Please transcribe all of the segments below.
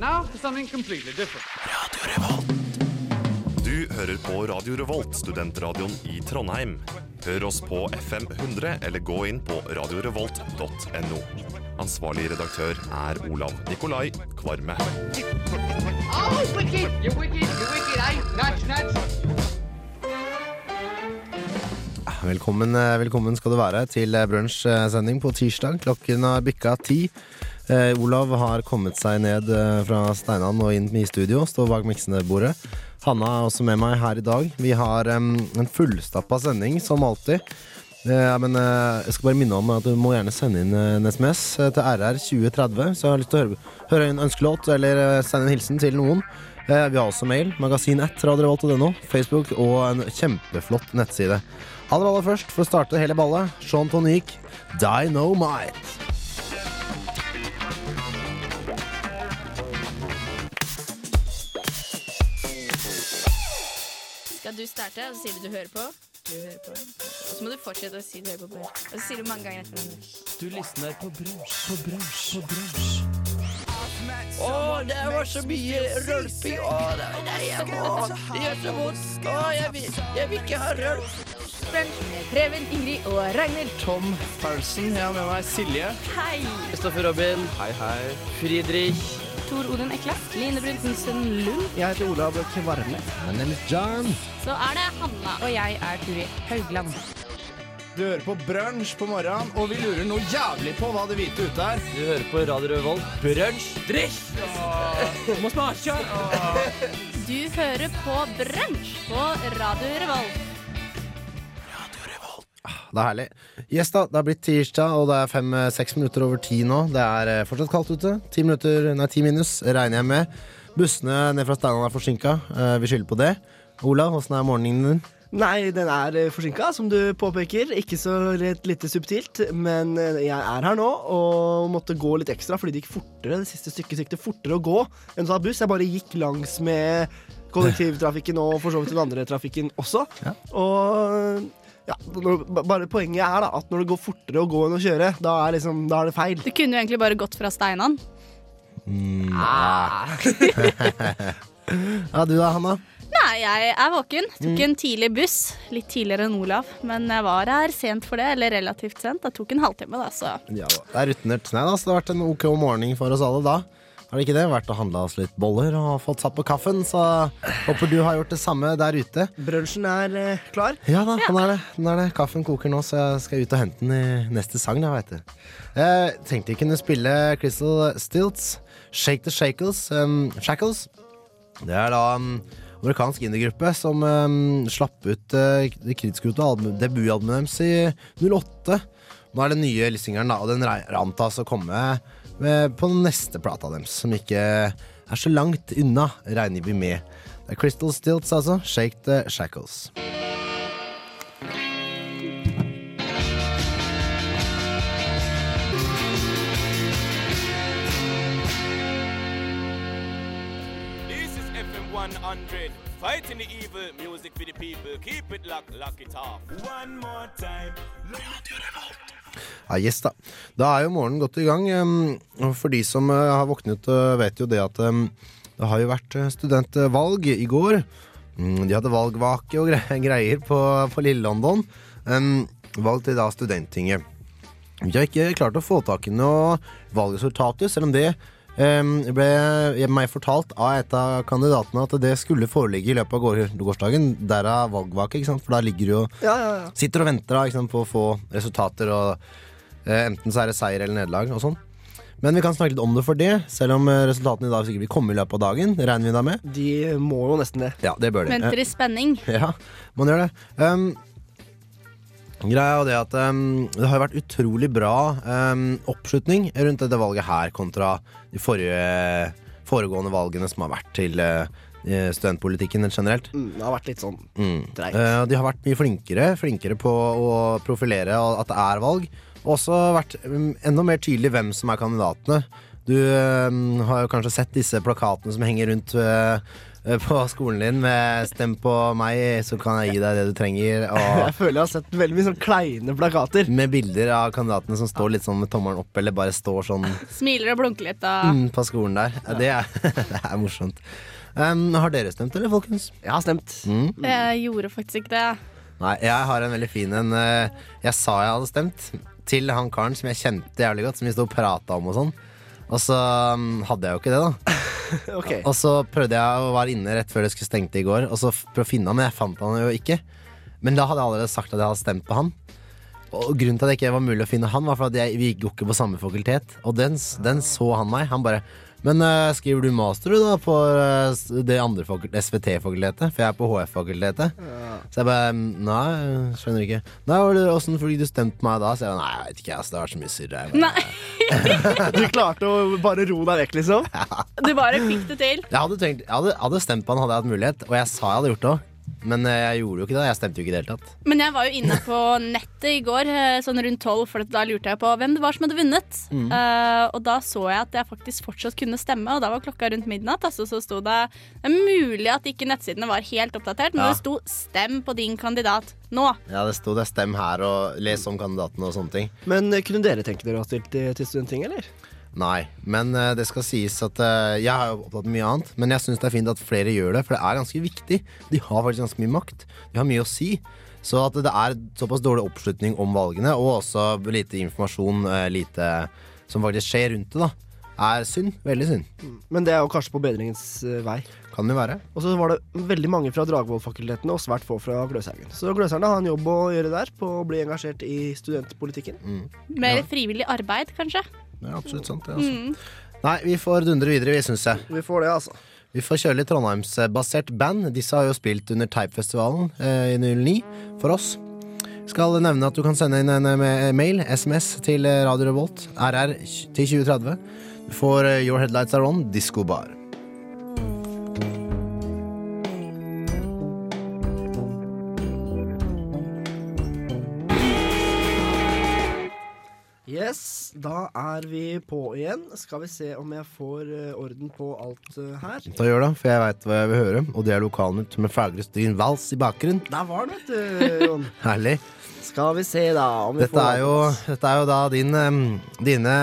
Now for something completely different. Du hører på Radio Revolt, studentradioen i Trondheim. Hør oss på FM 100 eller gå inn på radiorevolt.no. Ansvarlig redaktør er Olav Nikolai Kvarme. Oh, wicked! You're wicked, you're wicked? Nudge, nudge. Velkommen, eh, velkommen skal du være til eh, brunsjsending på tirsdag. Klokken har bikka ti. Eh, Olav har kommet seg ned eh, fra Steinan og inn i studio. Står bak miksebordet. Hanna er også med meg her i dag. Vi har um, en fullstappa sending, som alltid. Eh, men eh, jeg skal bare minne om at du må gjerne sende inn en SMS eh, til RR2030. Så jeg har lyst til å høre, høre en ønskelåt eller sende en hilsen til noen. Vi har også mail. Magasin1radiorevolt.no. Facebook og en kjempeflott nettside. Aller aller først, for å starte hele ballet, Sean Tonique, Dynamite. Skal du starte, og så sier du du hører på? Du hører på. Og så må du fortsette å si du hører på. Og så sier du mange ganger etter hverandre. Du lysner på brunsj, på brunsj, på brunsj. Å, det var så mye rølping. Å, det, nei, jeg må Det gjør så vondt. Å, jeg vil, jeg vil ikke ha rølp. Brunsj med Preben, Ingrid og Ragnhild. Tom Paulsen, jeg har med meg Silje. Hei! Kristoffer Robin. Hei, hei. Friedrich. Tor Odin Ekla. Line Brunsen Lund. Jeg heter Olav Kvarme. My name is John. Så er det Hanna. Og jeg er Turi Haugland. Du hører på brunsj på morgenen, og vi lurer noe jævlig på hva det hvite ute er. Du hører på Radio Revolt. Brunsj. Drikk! Må smake. Du hører på Brunsj på Radio Revolt. Det er herlig. Yes da, det har blitt tirsdag, og det er fem-seks minutter over ti nå. Det er eh, fortsatt kaldt ute. Ti minutter, nei, ti minus regner jeg med. Bussene ned fra Steinan er forsinka. Eh, vi skylder på det. Olav, åssen er morgenen din? Nei, den er forsinka, som du påpeker. Ikke så litt, lite subtilt. Men eh, jeg er her nå og måtte gå litt ekstra fordi det gikk fortere. Det siste stykket gikk det fortere å gå enn å ta buss. Jeg bare gikk langs med kollektivtrafikken og for så vidt den andre trafikken også. Ja. Og ja, når, bare Poenget er da at når det går fortere å gå enn å kjøre, da er, liksom, da er det feil. Du kunne jo egentlig bare gått fra Steinan. Ja, du da, Hanna? Nei, jeg er våken. Tok en tidlig buss. Litt tidligere enn Olav. Men jeg var her sent for det, eller relativt sent. Det tok en halvtime, da, så Ja. Det er rutinert. Nei da, så det har vært en ok morgen for oss alle da. Har det ikke det? Vært og handla oss litt boller og fått satt på kaffen, så håper du har gjort det samme der ute. Brunsjen er eh, klar. Ja da, den er det. Den er det. Kaffen koker nå, så jeg skal ut og hente den i neste sang. Jeg vet du. Jeg tenkte jeg kunne spille Crystal Stilts, Shake the Shakles, um, Shackles. Det er da en amerikansk indiegruppe som um, slapp ut uh, det kritiske debutalbumet deres i 08. Nå er det nye Lissingeren da, og den antas å komme på den neste plata deres, som ikke er så langt unna, regner vi med. Det er Crystal Stilts, altså. Shake the Shackles. This is FM 100. Fighting the evil, music for the people. Keep it locked, lock it off. One more time. Ja, yes da. Da er jo morgenen godt i gang. For de som uh, har våknet, uh, vet jo det at det har jo vært uh, studentvalg i går. Mm, de hadde valgvake og greier på, på Lille London. Valg til da Studenttinget. Vi har ikke klart å få tak i noe valgresultater, selv om det ble meg fortalt av et av kandidatene at det skulle foreligge i løpet av går gårsdagen. Derav valgvake, ikke sant? for da ligger du jo Ja, ja, ja. sitter og venter da, ikke sant, på å få resultater, og eh, enten så er det seier eller nederlag og sånn. Men vi kan snakke litt om det for det, selv om eh, resultatene i dag sikkert vil komme i løpet av dagen. Regner vi da med? De må jo nesten det. Ja, det bør de. venter i spenning. Ja, man gjør det. Um, greia er det at um, det har vært utrolig bra um, oppslutning rundt dette valget her kontra de forrige, foregående valgene som har vært til uh, studentpolitikken generelt. Mm, det har vært litt sånn Mm. Dreit. Uh, de har vært mye flinkere Flinkere på å profilere at det er valg. Og også vært um, enda mer tydelig hvem som er kandidatene. Du har jo kanskje sett disse plakatene som henger rundt eh, på skolen din med 'Stem på meg, så kan jeg gi deg det du trenger', og Jeg føler jeg har sett veldig mye sånn kleine plakater. med bilder av kandidatene som står litt sånn med tommelen opp, eller bare står sånn Smiler og blunker litt og mm, på skolen der. Ja, Det, er, det er morsomt. Um, har dere stemt, eller, folkens? Jeg har stemt. Mm. Jeg gjorde faktisk ikke det. Nei, jeg har en veldig fin en. eh, Jeg sa jeg hadde stemt til han karen som jeg kjente jævlig godt, som vi sto og prata om og sånn. Og så um, hadde jeg jo ikke det, da. Ok. Og så prøvde jeg å være inne rett før det skulle stengte i går, og så prøvde å finne han, men jeg fant han jo ikke. Men da hadde jeg allerede sagt at jeg hadde stemt på han. Og grunnen til at det ikke var mulig å finne han, var for at jeg, vi gikk jo ikke på samme fakultet. Og den, den så han meg. Han bare Men uh, skriver du master du da på uh, det andre SVT-fakultetet? For jeg er på HF-fakultetet. Så jeg bare Nei, jeg skjønner ikke. Nei, Åssen fikk du stemte på meg da? Så jeg nei, jeg vet ikke, ass, det har vært så mye surr. her. Du klarte å bare ro deg vekk, liksom? du bare fikk det til. Jeg hadde, tenkt, jeg hadde, hadde stemt på han hadde jeg hatt mulighet, og jeg sa jeg hadde gjort det òg. Men eh, jeg gjorde jo ikke det. Jeg stemte jo ikke i det hele tatt. Men jeg var jo inne på nettet i går, eh, sånn rundt tolv, for da lurte jeg på hvem det var som hadde vunnet. Mm. Uh, og da så jeg at jeg faktisk fortsatt kunne stemme, og da var klokka rundt midnatt. Altså, så sto det Det er mulig at ikke nettsidene var helt oppdatert, men Ja. det sto 'stem på din kandidat' nå. Ja, det sto det 'stem her' og 'les om kandidatene' og sånne ting. Men kunne dere tenke dere å ha stilt til, til studentting, eller? Nei, men uh, det skal sies at uh, jeg har jo opptatt mye annet, men jeg syns det er fint at flere gjør det, for det er ganske viktig. De har faktisk ganske mye makt. De har mye å si. Så at det er såpass dårlig oppslutning om valgene, og også lite informasjon, uh, lite som faktisk skjer rundt det, da, er synd. Veldig synd. Men det er jo kanskje på bedringens vei. Kan det være. Og så var det veldig mange fra Dragvoll-fakultetene og svært få fra Gløshaugen. Så Gløshaugen har en jobb å gjøre der på å bli engasjert i studentpolitikken. Mer Ja. frivillig arbeid, kanskje. Det er absolutt sant, det. Altså. Mm. Nei, vi får dundre videre, vi, syns jeg. Vi får det, altså. Vi får kjøre litt Trondheimsbasert band. Disse har jo spilt under Typefestivalen eh, i 09 for oss. Skal nevne at du kan sende inn en eh, mail, SMS, til eh, Radio Revolt, RR til 2030. Du får eh, Your Headlights Are On, Disco Yes, da er vi på igjen. Skal vi se om jeg får eh, orden på alt eh, her. Da gjør det, for jeg veit hva jeg vil høre, og det er Lokalnytt med Fagre Styn Vals i bakgrunnen. Der var den, vet du, Jon. Herlig. Skal vi se, da. Om vi Dette får er jo, dette er jo da din, dine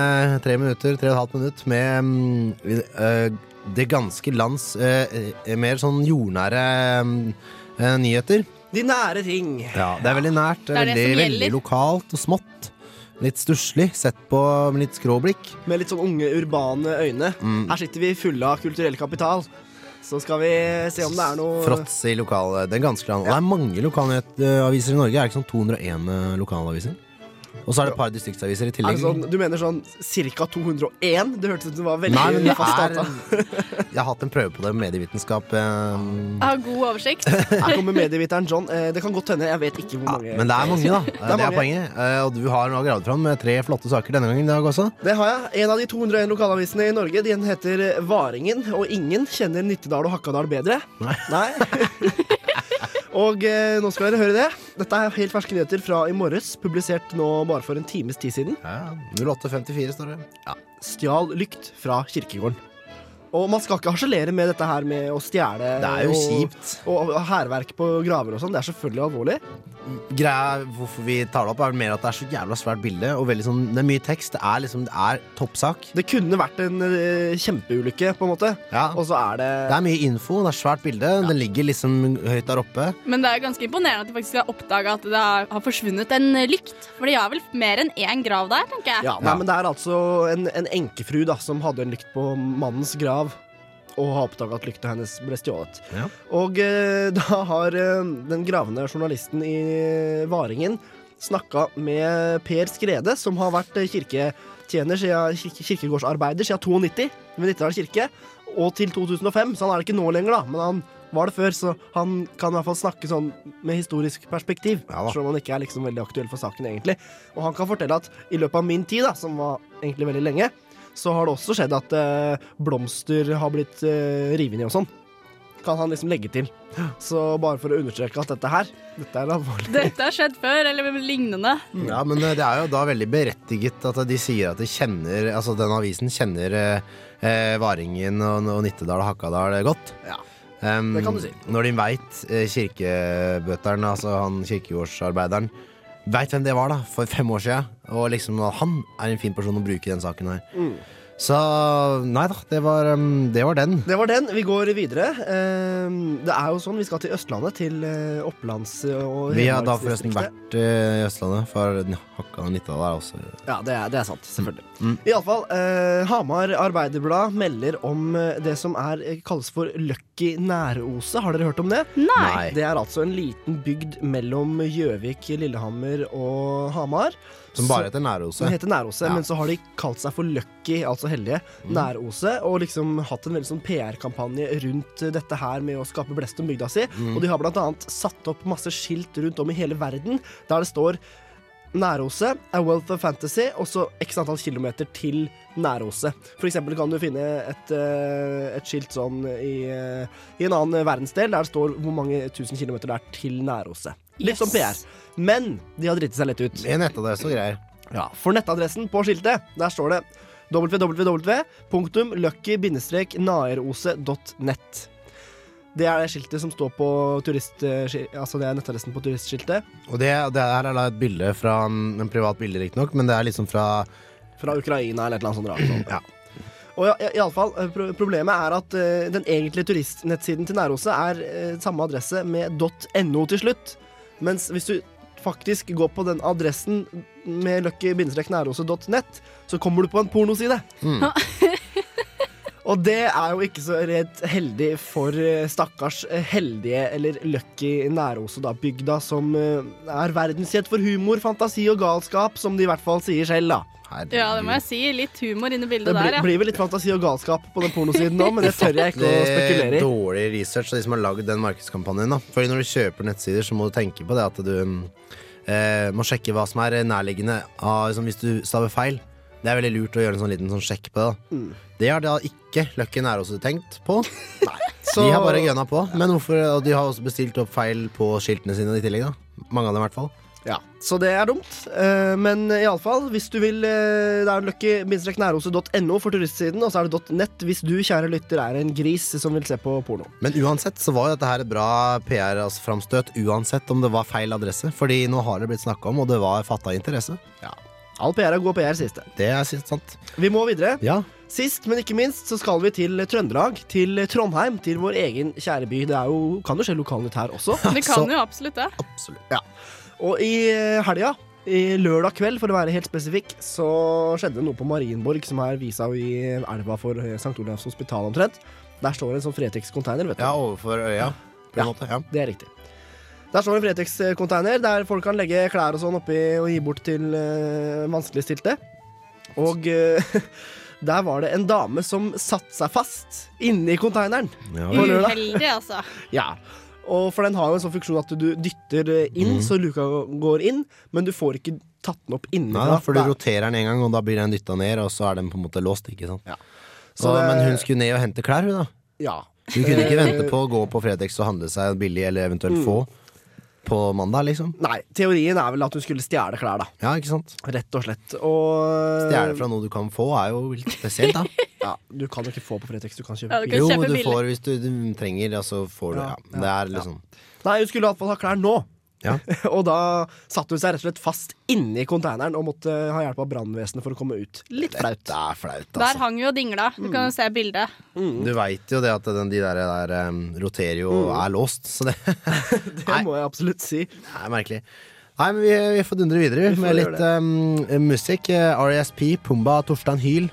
tre minutter, tre og et halvt minutt med eh, det ganske lands eh, eh, mer sånn jordnære eh, nyheter. De nære ting. Ja, det er veldig nært. Det Det er er det veldig, veldig lokalt og smått. Litt stusslig, sett på med litt skråblikk. Med litt sånn unge, urbane øyne. Mm. Her sitter vi fulle av kulturell kapital. Så skal vi se om det er noe Fråts i lokale Det er ganske land. Og det er mange lokalaviser i Norge. Er det ikke sånn 201 lokalaviser? Og så er det et par distriktsaviser i Er tillegg. sånn, du mener sånn ca. 201? Det hørtes ut som det var veldig Nei, men det fast er data. Jeg har hatt en prøve på det med medievitenskap. eh, Jeg har god oversikt. Her kommer medieviteren John. Eh, Det kan godt hende. Jeg vet ikke hvor Ja, mange. men det er mange, da. Det Det er er, poenget. Eh, Og du har nå gravd fram med tre flotte saker denne gangen i dag også. Det har jeg. En av de 201 lokalavisene i Norge Den heter Varingen, og ingen kjenner Nittedal og Hakkadal bedre. Nei. Og eh, nå skal dere høre det. Dette er helt ferske nyheter fra i morges, publisert nå bare for en times tid siden. Ja, 0854 står det. Stjal lykt fra kirkegården. Og man skal ikke harselere med dette her med å stjele Det er jo og- kjipt. Og, hærverk på graver og sånn. Det er selvfølgelig alvorlig. Greia hvorfor vi tar det opp, er vel mer at det er så jævla svært bilde. Og veldig sånn, det er mye tekst. Det er liksom, det er toppsak. Det kunne vært en uh, kjempeulykke, på en måte. Ja. Og så er det Det er mye info, det er svært bilde. Den ligger liksom høyt der oppe. Men det er ganske imponerende at de faktisk har oppdaga at det har, forsvunnet en lykt. For de har vel mer enn én grav der, tenker jeg. Ja, nei, men det er altså en, en enkefru da, som hadde en lykt på mannens grav, og har oppdaga at lykta hennes ble stjålet. Ja. Og eh, da har eh, den gravende journalisten i Varingen snakka med Per Skrede, som har vært eh, kirketjener siden, kirkegårdsarbeider siden 92 ved Nittedal kirke, og til 2005, så han er det ikke nå lenger, da, men han var det før, så han kan i hvert fall snakke sånn med historisk perspektiv. Ja selv om han ikke er liksom veldig aktuell for saken, egentlig. Og han kan fortelle at i løpet av min tid, da, som var egentlig veldig lenge, så har det også skjedd at eh, blomster har blitt eh, revet ned og sånn. kan han liksom legge til. Så bare for å understreke at dette her, dette er alvorlig. Dette har skjedd før, eller lignende. Ja, men eh, det er jo da veldig berettiget at de sier at de kjenner Altså den avisen kjenner eh, eh, Varingen og, og Nittedal og Hakadal godt. Ja. Um, Det kan du si. Når de veit eh, kirkebøteren, altså han kirkegårdsarbeideren, veit hvem det var da, for fem år siden, og liksom han er en fin person å bruke i den saken her. Mm. Så nei da, det var, um, det var den. Det var den. Vi går videre. Eh, Det er jo sånn, vi skal til Østlandet, til eh, Opplands- og Vi har da forresten vært eh, i Østlandet, for Hakka nytta Nittedal er også Ja, det er, det er sant. Selvfølgelig. Mm. Iallfall, eh, Hamar Arbeiderblad melder om det som er, kalles for Løkki Næroset. Har dere hørt om det? Nei. Det er altså en liten bygd mellom Gjøvik, Lillehammer og Hamar. Som bare heter Nærose. Som heter Nærose, Ja. men så har de kalt seg for Lucky, altså heldige, Mm. Nærose, og liksom hatt en veldig sånn PR-kampanje rundt dette her med å skape blest om bygda si. Mm. Og de har blant annet satt opp masse skilt rundt om i hele verden der det står Nærose, er wealth of fantasy, og så x antall kilometer til Næroset. For eksempel kan du finne et, eh, et skilt sånn i, eh, i en annen verdensdel der det står hvor mange tusen kilometer det er til Næroset. Litt Yes. som PR. Men de har driti seg litt ut. En nettadresse og greier. Ja, For nettadressen på skiltet, der står det www.lucky-naerose.nett. Det er det skiltet som står på turist... Altså det er nettadressen på turistskiltet. Og det, det her er da et bilde fra en privat bilde, riktignok, men det er liksom fra Fra Ukraina eller et eller annet sånt. Ja. Og ja, i, i alle fall, eh, pro Problemet er at uh, den egentlige turistnettsiden til Næroset er uh, samme adresse med .no til slutt. Mens hvis du faktisk går på den adressen med lucky-nærose.nett, så kommer du på en pornoside. Mm. Og det er jo ikke så rett heldig for eh, stakkars eh, heldige eller lucky Nærose, da, bygda som eh, er verdenskjent for humor, fantasi og galskap, som de i hvert fall sier selv, da. Herregud. Ja, det må jeg si. Litt humor inni i bildet blir, der, ja. blir vel litt fantasi og galskap på den pornosiden nå, men det tør jeg ikke å spekulere i. dårlig research av de som har lagd den markedskampanjen. da Fordi når du kjøper nettsider, så må du tenke på det at du eh, må sjekke hva som er nærliggende. av, liksom, hvis du staver feil. Det er veldig lurt å gjøre en sånn liten sånn sjekk på det. Mm. Det har da ikke Lucky Nærose tenkt på. Så- De har bare gønna på. Men hvorfor, og de har også bestilt opp feil på skiltene sine i tillegg. da Mange av dem i hvert fall. Ja, så det er dumt. Eh, men iallfall, hvis du vil eh, Det er lucky-nærose.no for turistsiden, og så er det .nett hvis du, kjære lytter, er en gris som vil se på porno. Men uansett så var jo dette her et bra PR-framstøt, uansett om det var feil adresse. Fordi nå har det blitt snakka om, og det var fatta interesse. All PR er god PR, siste. Det er sant. Vi må videre. Ja. Sist, men ikke minst, så skal vi til Trøndelag. Til Trondheim. Til vår egen kjære by. Det er jo, kan jo skje lokalnytt her også. Det kan Så- jo absolutt det. Absolutt. Ja. Og i eh, helga, i lørdag kveld for å være helt spesifikk, så skjedde det noe på Marienborg som er visa i elva for eh, St. Olavs hospital omtrent. Der står en sånn Fretex-container, vet du. Ja, overfor øya. På en Ja. måte. Ja. Det er riktig. Der står en Fretex-container der folk kan legge klær og sånn oppi og gi bort til uh, vanskeligstilte. Og uh, der var det en dame som satte seg fast inni containeren. Ja, Uheldig, altså. Ja. Og for den har jo en sånn funksjon at du dytter eh, inn, mm. så luka går inn, men du får ikke tatt den opp Nei, innenfra. da, for du Der. roterer den en gang, og da blir den dytta ned, og så er den på en måte låst. ikke sant? Så Så, det- Men hun skulle ned og hente klær, hun da. Ja. Hun kunne ikke vente på å gå på Fretex og handle seg billig, eller eventuelt Mm. få på mandag, liksom. Nei, teorien er vel at hun skulle stjele klær, da. Ja, ikke sant? Rett og slett. Og Stjele fra noe du kan få, er jo litt spesielt, da. Ja, du kan jo ikke få på Fretex, du kan kjøpe Ja, du kan. Jo, kjøpe du billig. får hvis du, du trenger, altså får du Ja, Ja, det er liksom Nei, hun skulle iallfall ha klær nå. Ja. og da satte hun seg rett og slett fast inni konteineren og måtte ha hjelp av brannvesenet for å komme ut. Litt flaut. Det er flaut, Der altså. hang vi og dingla. Du kan jo se bildet. Du veit jo det at den, de der, der um, roterer jo mm. er låst, så det Det Nei. må jeg absolutt si. er merkelig. Nei, men vi, vi får dundre videre Vi får med litt um, musikk. Eh, RESP, Pumba, Torstein Hyl.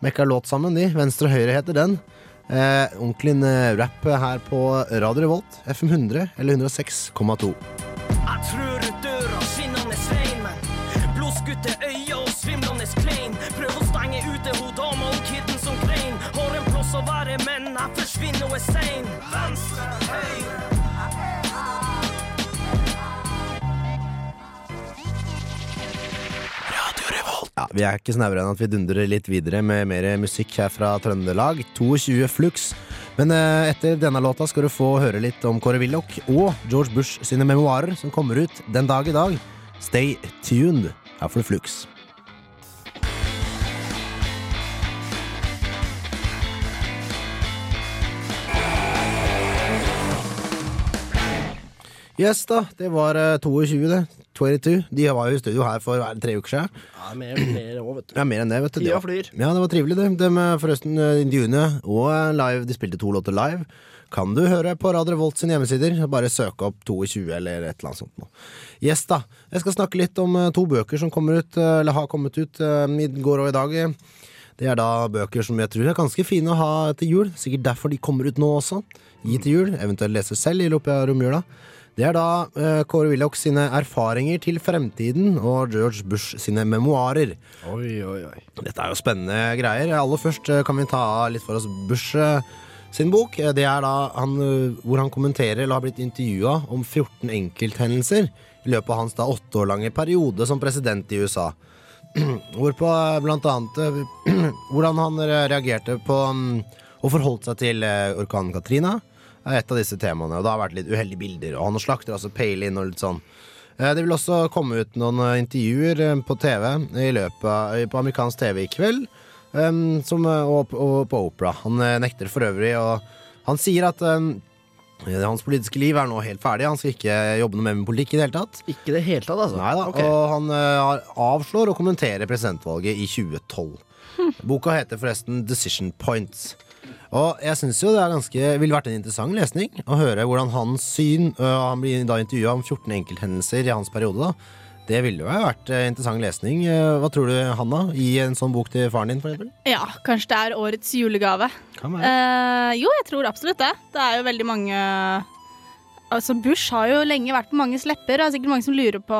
Mekka låt sammen, de. Venstre og høyre heter den. Eh, ordentlig eh, rap her på Radio Revolt. FM 100 eller 106,2. Jeg tror du døra, skinnende svein, men blodskutte øyne og svimlende klein. Prøv å stenge ute ho dama og kidden som grein. Har en plass å være, men jeg forsvinner og er sein. Venstre, Ja, Vi er ikke snauere enn at vi dundrer litt videre med mer musikk her fra Trøndelag. 22 Flux. Men eh, etter denne låta skal du få høre litt om Kåre Willoch og George Bush sine memoarer som kommer ut den dag i dag. Stay tuned. Her får du Flux. Yes da, det var eh, 22 det. 22. De var jo i studio her for tre uker siden. Ja, mer, mer også, vet du. Ja, mer enn det, vet du. Tida flyr. Ja, det var trivelig, det. De, eh, forresten, eh, intervjuene og eh, live, de spilte to låter live. Kan du høre på Radio Revolt sine hjemmesider. Bare søke opp 22 eller et eller annet sånt. noe. Yes, da. Jeg skal snakke litt om to bøker som kommer ut, eller har kommet ut i går og i dag. Det er da bøker som jeg tror er ganske fine å ha til jul. Sikkert derfor de kommer ut nå også. Gi til jul, eventuelt lese selv i løpet av romjula. Det er da uh, Kåre Willoch sine erfaringer til fremtiden og George Bush sine memoarer. Oi, oi, oi. Dette er jo spennende greier. Aller først uh, kan vi ta litt for oss Bush uh, sin bok. Det er da han, hvor han kommenterer eller har blitt intervjua om 14 enkelthendelser i løpet av hans da åtte år lange periode som president i USA. Hvorpå blant annet hvordan han reagerte på um, og forholdt seg til orkanen Katrina. Er et av disse temaene. Og det har vært litt uheldige bilder. Og han slakter altså Palin og litt sånn. Eh, Det vil også komme ut noen eh, intervjuer eh, på TV i løpet av, på amerikansk TV i kveld. um, som, og, og på Opera. Han nekter for øvrig, og han sier at eh, hans politiske liv er nå helt ferdig. Han skal ikke jobbe noe mer med politikk i det hele tatt. Ikke det hele tatt, altså? Nei da, Ok. Og han uh, avslår å kommentere presidentvalget i 2012. Boka heter forresten Decision Points. Og jeg syns jo det er ganske ville vært en interessant lesning å høre hvordan hans syn øh, Han blir da intervjua om 14 enkelthendelser i hans periode. da Det ville jo vært eh, interessant lesning. Eh, Hva tror du, Hanna? Gi en sånn bok til faren din, for eksempel? Ja, kanskje det er årets julegave. Kan være. Eh, jo, jeg tror absolutt det. Det er jo veldig mange Altså, Bush har jo lenge vært på manges lepper, og det er sikkert mange som lurer på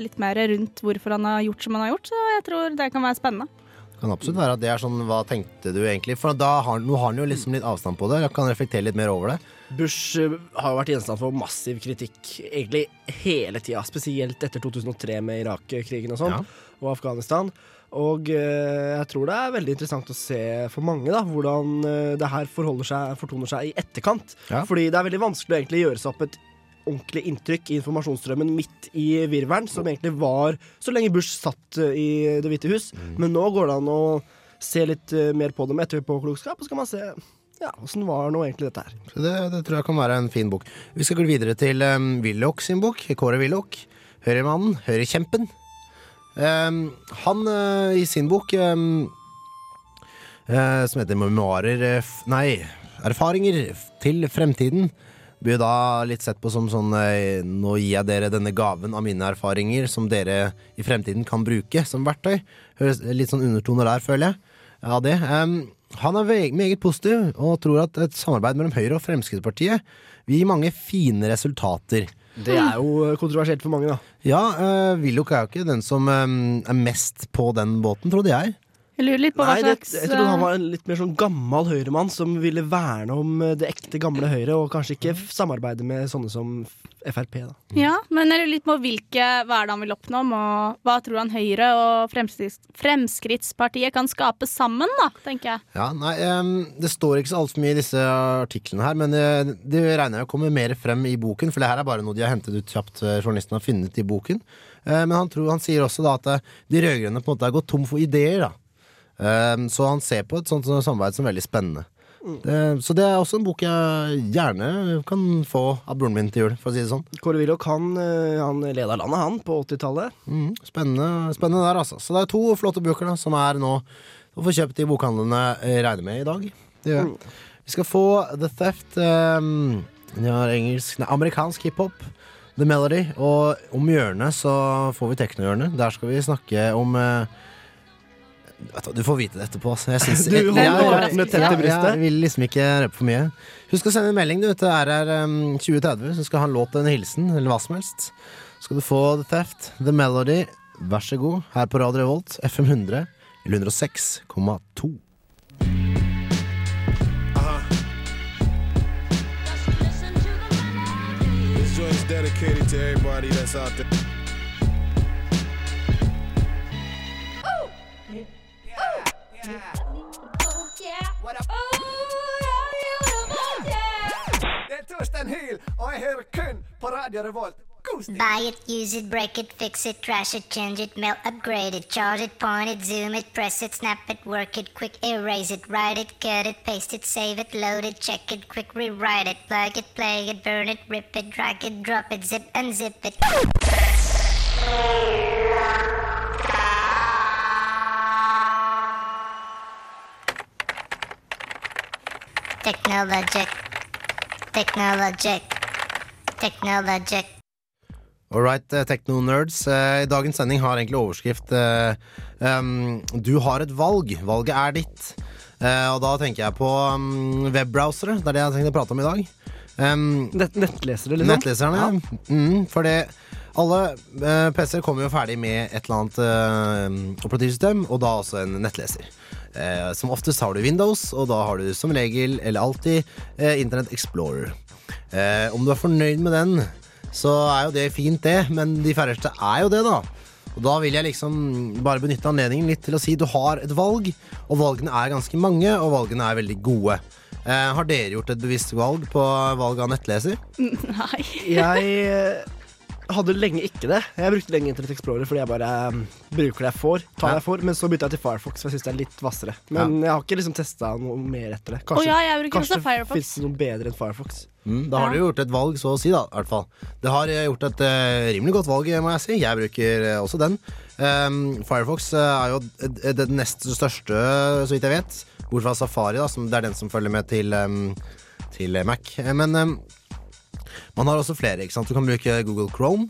litt mer rundt hvorfor han har gjort som han har gjort, så jeg tror det kan være spennende. Kan absolutt være at det er sånn Hva tenkte du egentlig? For da har, nå har han jo liksom litt avstand på det. Jeg kan reflektere litt mer over det. Bush eh, har jo vært gjenstand for massiv kritikk egentlig hele tida, spesielt etter 2003 med Irak-krigen og sånn, Ja. og Afghanistan. Og eh, jeg tror det er veldig interessant å se for mange da, hvordan eh, det her forholder seg, fortoner seg i etterkant. Ja. Fordi det er veldig vanskelig å egentlig gjøre seg opp et ordentlig inntrykk i informasjonsstrømmen midt i virvelen, som egentlig var så lenge Bush satt eh, i Det hvite hus. Men nå går det an å se litt eh, mer på det med etterpåklokskap, og så kan man se ja, åssen var nå egentlig dette her. Det, det tror jeg kan være en fin bok. Vi skal gå videre til um, Willoch sin bok. Kåre Willoch. Høyremannen. Høyrekjempen. Um, han uh, i sin bok um, uh, som heter Memoarer Nei, erfaringer til fremtiden. Blir da litt sett på som sånn uh, Nå gir jeg dere denne gaven av mine erfaringer som dere i fremtiden kan bruke som verktøy. Høres litt sånn undertoner der, føler jeg. Ja, det. Um, han er meget positiv og tror at et samarbeid mellom Høyre og Fremskrittspartiet vil gi mange fine resultater. Det er jo eh, kontroversielt for mange, da. Ja, uh, Willoch er jo ikke den som um, er mest på den båten, trodde jeg. Jeg lurer litt på hva slags det, jeg trodde han eh, var en litt mer sånn gammel høyremann som ville verne om eh, det ekte, gamle Høyre, og kanskje ikke samarbeide med sånne som Frp. da. Ja, men jeg lurer litt på hvilke hva er det han vil oppnå, og hva tror han Høyre og Fremskritts Fremskrittspartiet kan skape sammen, da, tenker jeg. Ja, nei, Det står ikke så altfor mye i disse artiklene her, men det, det regner jeg kommer mer frem i boken, for det her er bare noe de har hentet ut kjapt, eh, journalisten har funnet i boken. Eh, men han, tror, han sier også da at eh, de rød-grønne på en måte har gått tom for ideer. da. Em, så han ser på et sånt samarbeid som veldig spennende. Det, så det er også en bok jeg gjerne kan få av broren min til jul, for å si det sånn. Kåre Willoch han, eh, han leda landet, han, på 80-tallet. Mm, spennende, spennende der, altså. Så det er to flotte bøker da, som er nå å få kjøpt i bokhandlene, eh, regner med, i dag. Det gjør jeg. Vi skal få The Theft, um, engelsk, nei, amerikansk hiphop, The Melody, og om hjørnet så får vi teknohjørnet. Der skal vi snakke om vet du, du får vite det etterpå. Altså. Jeg, synes, Du jeg, jeg, tett til brystet. jeg vil liksom ikke røpe for mye. Husk å sende en melding du, til RR2030 så skal ha en låt en hilsen, eller hva som helst. Så skal du få The Theft, The Melody. Vær så god, her på Radio Revolt, FM 100 eller 106,2. This joint's dedicated to everybody that's out there. Buy it, use it, break it, fix it, trash it, change it, melt, upgrade it, charge it, point it, zoom it, press it, snap it, work it, quick erase it, write it, cut it, paste it, save it, load it, check it, quick rewrite it, plug it, play it, burn it, rip it, drag it, drop it, zip, unzip it. Technologic. Technologic. Technologic. All right, eh, techno-nerds. I Dagens sending har egentlig overskrift eh, Du har et valg. Valget er ditt. Eh, og da tenker jeg på um, webbrowsere. Det er det jeg har tenkt å prate om i dag. Em, Nett, nettlesere, liksom? Nettleserne. Mm, for det alle eh, PC-er kommer jo ferdig med et eller annet eh, operativsystem, og da også en nettleser. Eh, som oftest har du Windows, og da har du som regel, eller alltid, eh, Internett Explorer. Eh, om du er fornøyd med den, så er jo det fint, det, men de færreste er jo det, da. Og da vil jeg liksom bare benytte anledningen litt til å si du har et valg, og valgene er ganske mange, og valgene er veldig gode. Eh, har dere gjort et bevisst valg på valg av nettleser? Nei. Jeg eh, hadde lenge ikke det. Jeg brukte lenge Internett Explorer fordi jeg bare um, bruker det jeg får. Tar Ja. jeg får Men så bytta jeg til Firefox, for jeg syns det er litt hvassere. Men jeg har ikke liksom testa noe mer etter det. Å ja, jeg bruker også Firefox. fins det noe bedre enn Firefox. Mm, da har Ja. du gjort et valg, så å si, da. i hvert fall. Det har eh, gjort et uh, rimelig godt valg, må jeg si. Jeg bruker uh, også den. Um, Firefox uh, er jo den det nest største, så vidt jeg vet. Bortsett fra Safari, da, som det er den som følger med til, um, til Mac. Men um, man har også flere. ikke sant? Du kan bruke Google Chrome.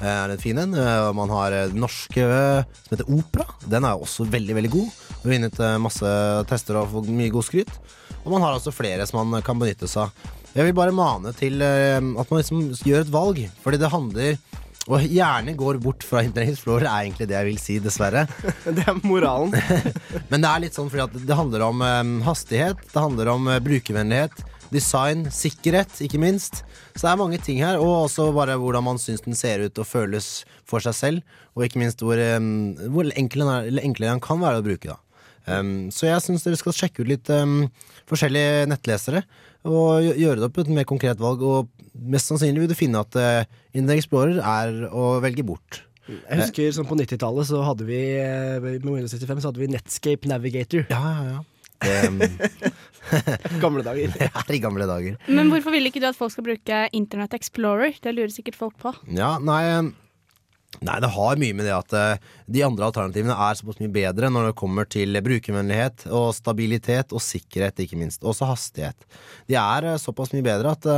eh, Er en fin en. Eh, Man har den norske eh, som heter Opera. Den er også veldig veldig god. Har vunnet masse tester og fått mye god skryt. Og man har altså flere som man kan benytte seg av. Jeg vil bare mane til at man liksom gjør et valg, fordi det handler og gjerne går bort fra Internet Explorer, er egentlig det jeg vil si, dessverre. det er moralen. Men det er litt sånn fordi at det handler om hastighet, det handler om brukervennlighet, design, sikkerhet, ikke minst. Så det er mange ting her, og også bare hvordan man syns den ser ut og føles for seg selv. Og ikke minst hvor, um, hvor enkel den er, eller enklere den kan være å bruke. da. Um, så jeg syns dere skal sjekke ut litt um, forskjellige nettlesere og gjøre det opp et mer konkret valg. Og mest sannsynlig vil du finne at uh, Internet Explorer er å velge bort. Jeg husker sånn På 90-tallet så hadde vi eh, med Windows 65 så hadde vi Netscape Navigator. Ja, ja, ja. Det, Gamle dager. det er i gamle dager. Men hvorfor vil ikke du at folk skal bruke Internett Explorer? Det lurer sikkert folk på. Ja, nei eh, Nei, det har mye med det at eh, de andre alternativene er såpass mye bedre når det kommer til brukervennlighet og stabilitet og sikkerhet, ikke minst. Også hastighet. De er eh, såpass mye bedre at,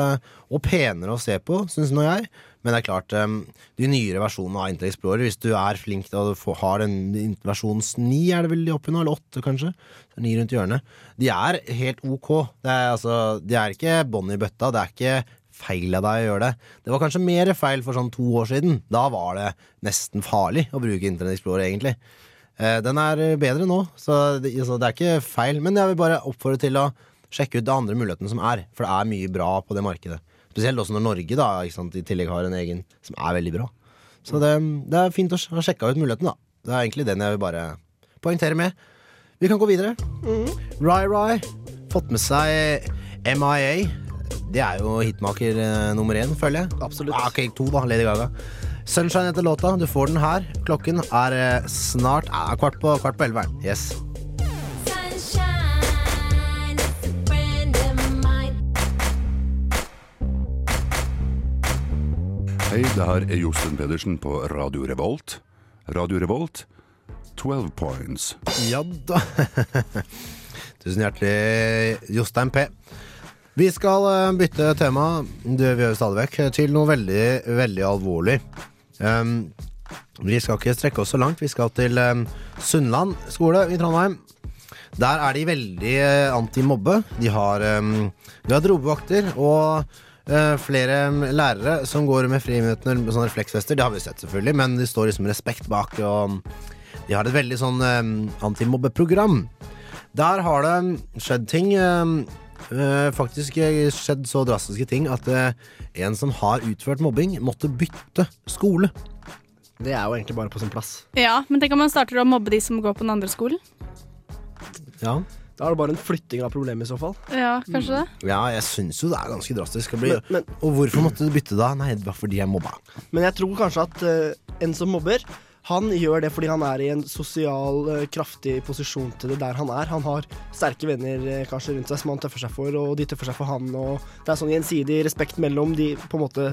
og penere å se på, syns nå jeg. Men det er klart, eh, de nyere versjonene av Internet Explorer, hvis du er flink å få, har den versjonen 9, er det vel de oppe nå, eller 8 kanskje? det er 9 rundt hjørnet. De er helt ok. Er, altså, de er ikke bånn i bøtta. Det er ikke feil av deg å gjøre det. Det var kanskje mer feil for sånn to år siden. Da var det nesten farlig å bruke Internet Explorer, egentlig. Eh, Den er bedre nå, så det, så det er ikke feil. Men jeg vil bare oppfordre til å sjekke ut de andre mulighetene som er. For det er mye bra på det markedet. Spesielt også når Norge da, ikke sant, i tillegg har en egen som er veldig bra. Så det, det er fint å ha sjekka ut muligheten, da. Det er egentlig den jeg vil bare poengtere med. Vi kan gå videre. Rai Rai fått med seg MIA. Det er jo hitmaker eh, nummer én, føler jeg. Absolutt. Ah, okay, to, da. Lady Gaga. Sunshine heter låta. Du får den her. Klokken er eh, snart ah, kvart på kvart på elleve. Yes. Hei, det her er Josten Pedersen på Radio Revolt. Radio Revolt, 12 points. Ja da. Tusen hjertelig, Jostein P. Vi skal eh, bytte tema, det vi gjør stadig vekk, til noe veldig, veldig alvorlig. Um, vi skal ikke strekke oss så langt. Vi skal til um, Sunnland skole i Trondheim. Der er de veldig antimobbe anti-mobbe. De har um, garderobevakter og eh, flere um, lærere som går med friminuttene med sånne refleksvester. Det har vi sett, selvfølgelig, men de står liksom respekt bak. Og de har et veldig sånn um, antimobbeprogram. Der har det skjedd ting. Eh, faktisk eh, skjedd så drastiske ting at eh, en som har utført mobbing, måtte bytte skole. Det er jo egentlig bare på sin plass. Ja, men tenk om man starter å mobbe de som går på den andre skolen. Ja. Da er det bare en flytting av problemet i så fall. Ja, kanskje det. Ja, jeg syns jo det er ganske drastisk. Bli, men, Men- og hvorfor måtte du bytte da? Nei, det var fordi jeg mobba. Men jeg tror kanskje at uh, en som mobber, han gjør det fordi han er i en sosial, eh, kraftig posisjon til det der han er. Han har sterke venner eh, kanskje rundt seg som han tøffer seg for, og de tøffer seg for han. Og det er sånn gjensidig respekt mellom de på en måte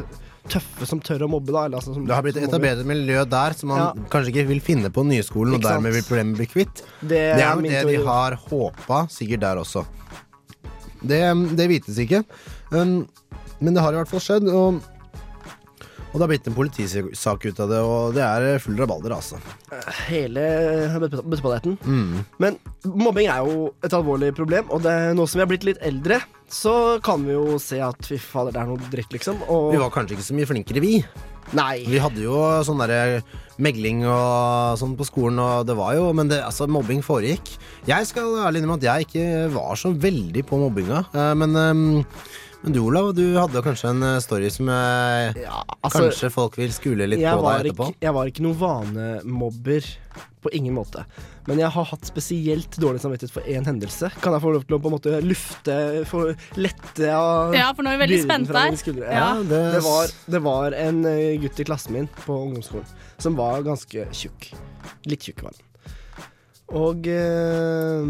tøffe som tør å mobbe, da. Eller, altså, som, Det har blitt mobber. etablert et miljø der som man Ja. kanskje ikke vil finne på nyskolen, og dermed vil problemet bli kvitt. Det Det er jo det de har håpa, sikkert der også. Det, det vites ikke. Um, men det har i hvert fall skjedd. Og, og det har blitt en politisak ut av det, og det er full rabalder, altså. Hele bøtte- bøtteballetten. Mm. Men mobbing er jo et alvorlig problem, og det nå som vi har blitt litt eldre, så kan vi jo se at fy fader, det er noe dritt, liksom. Og Vi var kanskje ikke så mye flinkere, vi. Nei. Vi hadde jo sånn derre megling og sånn på skolen, og det var jo Men det, altså, mobbing foregikk. Jeg skal ærlig innrømme at jeg ikke var så veldig på mobbinga, eh, men eh, men du Olav, du hadde kanskje en eh, story som eh, altså, kanskje folk vil skule litt på deg etterpå? ikke, jeg var ikke noen vanemobber på ingen måte. Men jeg har hatt spesielt dårlig samvittighet for én hendelse. Kan jeg få lov til å på en måte lufte, få lette av Ja, for nå er vi veldig spent spente her. Ja, Ja, det- det, var, det var en eh, gutt i klassen min på ungdomsskolen som var ganske tjukk. Litt tjukk var han. Og eh,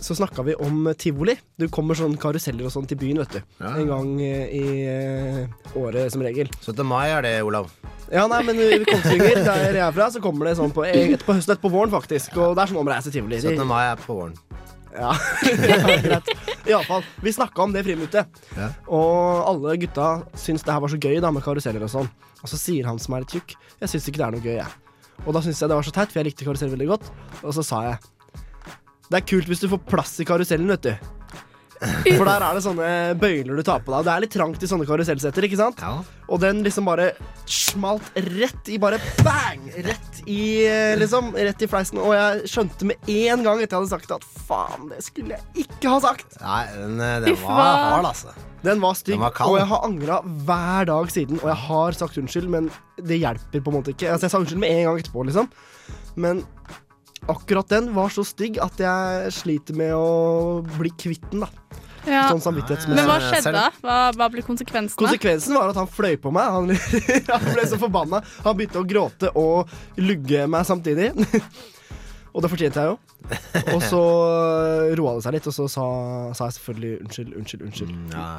så snakka vi om tivoli. Det kommer sånn karuseller og sånn til byen, vet du. Ja. En gang eh, i eh, året, som regel. 17. mai er det, Olav. Ja, nei, men i Kongsvinger, der jeg er fra, så kommer det sånn på, et på høsten et på våren, faktisk. Og det er sånn omreise tivoli. 17. mai er på våren. Ja, ja greit. Iallfall. Vi snakka om det friminuttet. Ja. Og alle gutta syns det her var så gøy da med karuseller og sånn. Og så sier han som er litt tjukk, jeg syns ikke det er noe gøy, jeg. Og da syns jeg det var så teit, for jeg likte karusell veldig godt. Og så sa jeg det er kult hvis du får plass i karusellen, vet du. For der er det sånne bøyler du tar på deg. Det er litt trangt i sånne karusellsetter, ikke sant? Og den liksom bare smalt rett i bare bang! Rett i eh, liksom, rett i fleisen. Og jeg skjønte med en gang etter jeg hadde sagt det, at faen, det skulle jeg ikke ha sagt. Nei, den, eh, den var hard, altså. Den var stygg, Den var kald. og jeg har angra hver dag siden. Og jeg har sagt unnskyld, men det hjelper på en måte ikke. Altså, jeg sa unnskyld med en gang etterpå, liksom. Men akkurat den var så stygg at jeg sliter med å bli kvitt den, da. Ja. Sånn samvittighetsmessig. Men hva skjedde da? Hva, hva ble konsekvensene? Konsekvensen var at han fløy på meg. Han, han ble så forbanna. Han begynte å gråte og lugge meg samtidig. Og det fortjente jeg jo. Og så roa det seg litt, og så sa, sa jeg selvfølgelig unnskyld, unnskyld, unnskyld.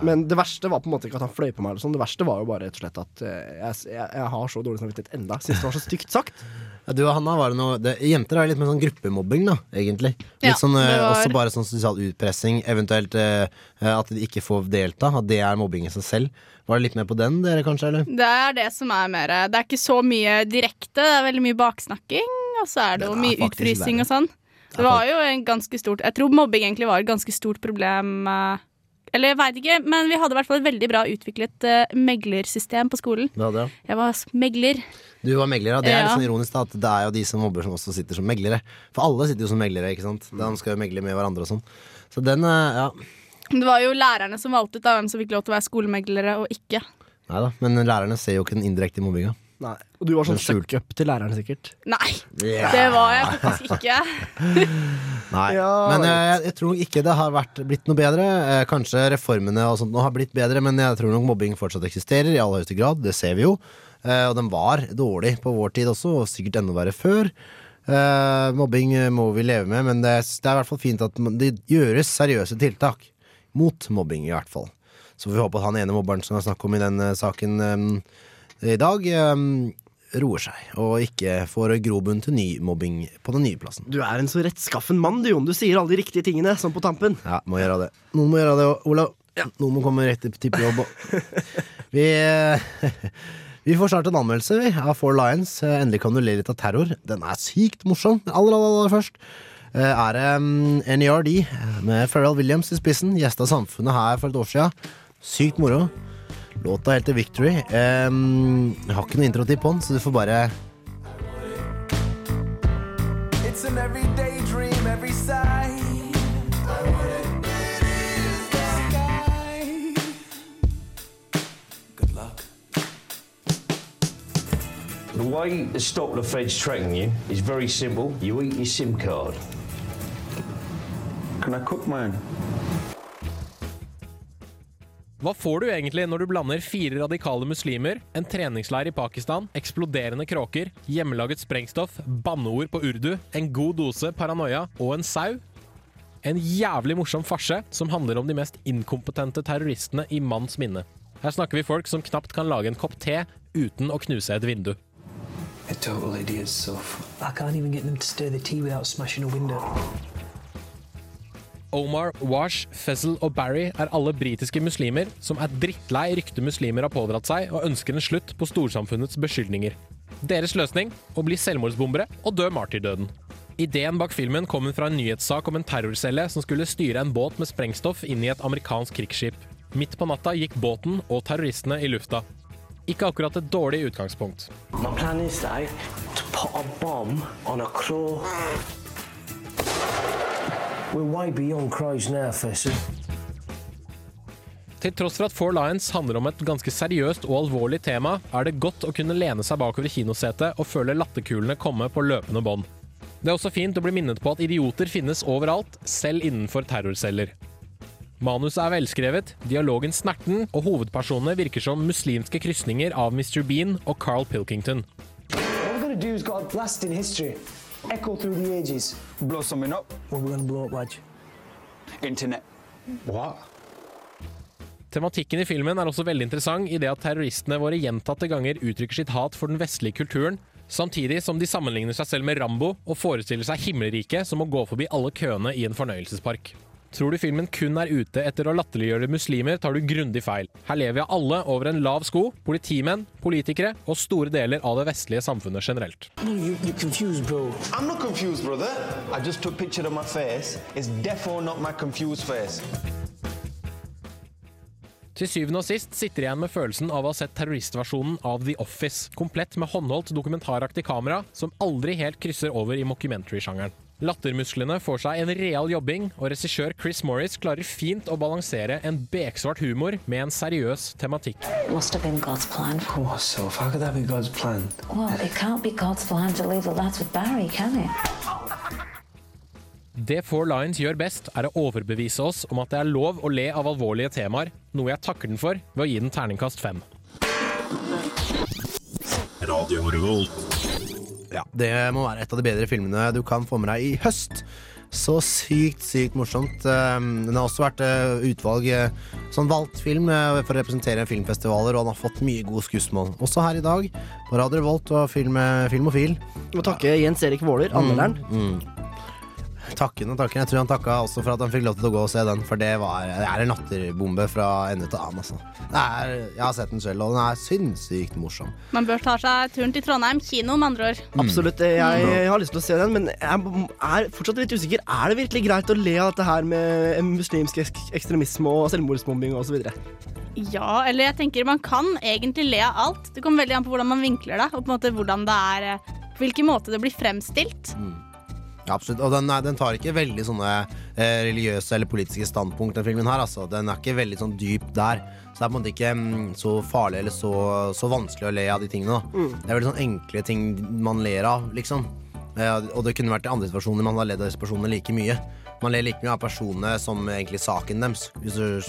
Men det verste var på en måte ikke at han fløy på meg. Eller sånn. Det verste var jo bare rett og slett at eh, jeg, jeg, jeg har så dårlig samvittighet enda. Syns det var så stygt sagt. Ja, du og Hanna, var det noe det, Jenter er litt mer sånn gruppemobbing, da, egentlig. Litt Ja, sånn, eh, var- Også bare sånn sosial utpressing, eventuelt eh, at de ikke får delta. At det er mobbing i seg selv. Var det litt mer på den, dere kanskje? eller? Det er det som er mer Det er ikke så mye direkte, det er veldig mye baksnakking, og så er det jo mye utfrysing og sånn. Det var jo en ganske stort Jeg tror mobbing egentlig var et ganske stort problem. eh, Eller jeg veit ikke, men vi hadde i hvert fall et veldig bra utviklet eh, meglersystem på skolen. Det hadde jeg. Var megler. Du var megler, ja. Det er litt sånn ironisk da, at det er jo de som mobber som også sitter som meglere. For alle sitter jo som meglere, ikke sant. De skal jo megle med hverandre og sånn. Så den, eh, ja. Det var jo lærerne som valgte ut hvem som fikk lov til å være skolemeglere og ikke. Nei da. Men lærerne ser jo ikke den indirekte mobbinga. Nei. Og du var sånn suck-up til læreren, sikkert. Nei, yeah. det var jeg faktisk ikke. Nei. Ja, men eh, jeg, jeg tror ikke det har vært, blitt noe bedre. Eh, kanskje reformene og sånt nå har blitt bedre, men jeg tror nok mobbing fortsatt eksisterer i aller høyeste grad. Det ser vi jo. Eh, og den var dårlig på vår tid også, og sikkert enda verre før. Eh, mobbing eh, må vi leve med, men det, det er i hvert fall fint at det gjøres seriøse tiltak mot mobbing, i hvert fall. Så får vi håpe at han ene mobberen som det er snakk om i den eh, saken eh, i dag, eh, roer seg, og ikke får grobunn til ny mobbing på den nye plassen. Du er en så rettskaffen mann, du, Jon. Du sier alle de riktige tingene, sånn på tampen. Ja, må gjøre det. Noen må gjøre det, Olav. Ja. Noen må komme rett til jobb. Vi, eh, vi får snart en anmeldelse vi, av Four Lions. Eh, Endelig kan du le litt av terror. Den er sykt morsom. Aller, aller, aller først eh, er det um, NERD med Pharrell Williams i spissen. Gjesta Samfunnet her for et år siden. Sykt moro. Låta heter Victory. Um, jeg har ikke noe introtipp på den, så du får bare It's an everyday dream, every side. Good luck. The way to stop the feds tracking you is very simple. You eat your SIM card. Can I cook mine? Hva får du egentlig når du blander fire radikale muslimer, en treningsleir i Pakistan, eksploderende kråker, hjemmelaget sprengstoff, banneord på urdu, en god dose paranoia og en sau? En jævlig morsom farse som handler om de mest inkompetente terroristene i manns minne. Her snakker vi folk som knapt kan lage en kopp te uten å knuse et vindu. A total idiot, so I can't even get them to stir the tea without smashing a window. Omar, Wash, Fezzle og Barry er alle britiske muslimer som er drittlei ryktet muslimer har pådratt seg, og ønsker en slutt på storsamfunnets beskyldninger. Deres løsning å bli selvmordsbombere og dø martyrdøden. Ideen bak filmen kommer fra en nyhetssak om en terrorcelle som skulle styre en båt med sprengstoff inn i et amerikansk krigsskip. Midt på natta gikk båten og terroristene i lufta. Ikke akkurat et dårlig utgangspunkt. Planen plan er å to en bombe på en. We're way beyond crows now, Fessel. Til tross for at Four Lions handler om et ganske seriøst og alvorlig tema, er det godt å kunne lene seg bakover i kinosetet og føle latterkulene komme på løpende bånd. Det er også fint å bli minnet på at idioter finnes overalt, selv innenfor terrorceller. Manuset er velskrevet, dialogen snerten, og hovedpersonene virker som muslimske krysninger av Mr. Bean og Carl Pilkington. What we're Echo through the ages. Blow something up? What we're gonna blow up, Raj? Internet. What? Tematikken i filmen er også veldig interessant i det at terroristene våre gjentatte ganger uttrykker sitt hat for den vestlige kulturen, samtidig som de sammenligner seg selv med Rambo og forestiller seg himmelriket som å gå forbi alle køene i en fornøyelsespark. Tror du filmen kun er ute etter å latterliggjøre muslimer, tar du grundig feil. Her lever vi alle over en lav sko, politimenn, politikere og store deler av det vestlige samfunnet generelt. No, you, confused, bro. I'm not confused, brother. I just took picture of my face. It's defo not my confused face. Til syvende og sist sitter jeg igjen med følelsen av å ha sett terroristversjonen av The Office, komplett med håndholdt dokumentaraktig kamera som aldri helt krysser over i mockumentary-sjangeren. Lattermusklene får seg en real jobbing, og regissør Chris Morris klarer fint å balansere en beksvart humor med en seriøs tematikk. Must have been God's plan. For what, Soph? How could that plan? Well, it can't be God's plan to leave the lads Barry, can it? Det Four Lines gjør best, er å overbevise oss om at det er lov å le av alvorlige temaer, noe jeg takker den for ved å gi den terningkast fem. Radio Revolt. Ja, det må være et av de bedre filmene du kan få med deg i høst. Så sykt, sykt morsomt. Um, Den har også vært uh, utvalg uh, sånn valgt film uh, for å representere filmfestivaler, og den har fått mye gode skussmål. Også her i dag, på Radio Volt og Film, Filmofil. Må takke Jens Erik Våler, anmelderen. Mm, mm. Takken og takken. Jeg tror han takka også for at han fikk lov til å gå og se den, for det, var, det er en latterbombe fra ende til annen. Altså. Det er, jeg har sett den selv, og den er sinnssykt morsom. Man bør ta seg turen til Trondheim kino, med andre ord. Absolutt. Jeg, jeg har lyst til å se den, men jeg er fortsatt litt usikker. Er det virkelig greit å le av dette her med muslimsk ek- ekstremisme og selvmordsbombing osv.? Ja, eller jeg tenker man kan egentlig le av alt. Det kommer veldig an på hvordan man vinkler det, og på en måte hvordan det er eh, På hvilken måte det blir fremstilt. Ja, absolutt. Og den, er- den tar ikke veldig sånne eh, religiøse eller politiske standpunkt, den filmen her. Altså. Den er ikke veldig sånn dyp der. Så det er på en måte ikke mm, så farlig eller så, så vanskelig å le av de tingene. Mm. Det er veldig sånn enkle ting man ler av, liksom. Eh, og det kunne vært i andre situasjoner man har ledd av disse personene like mye. Man ler like mye av personene som egentlig saken deres, hvis du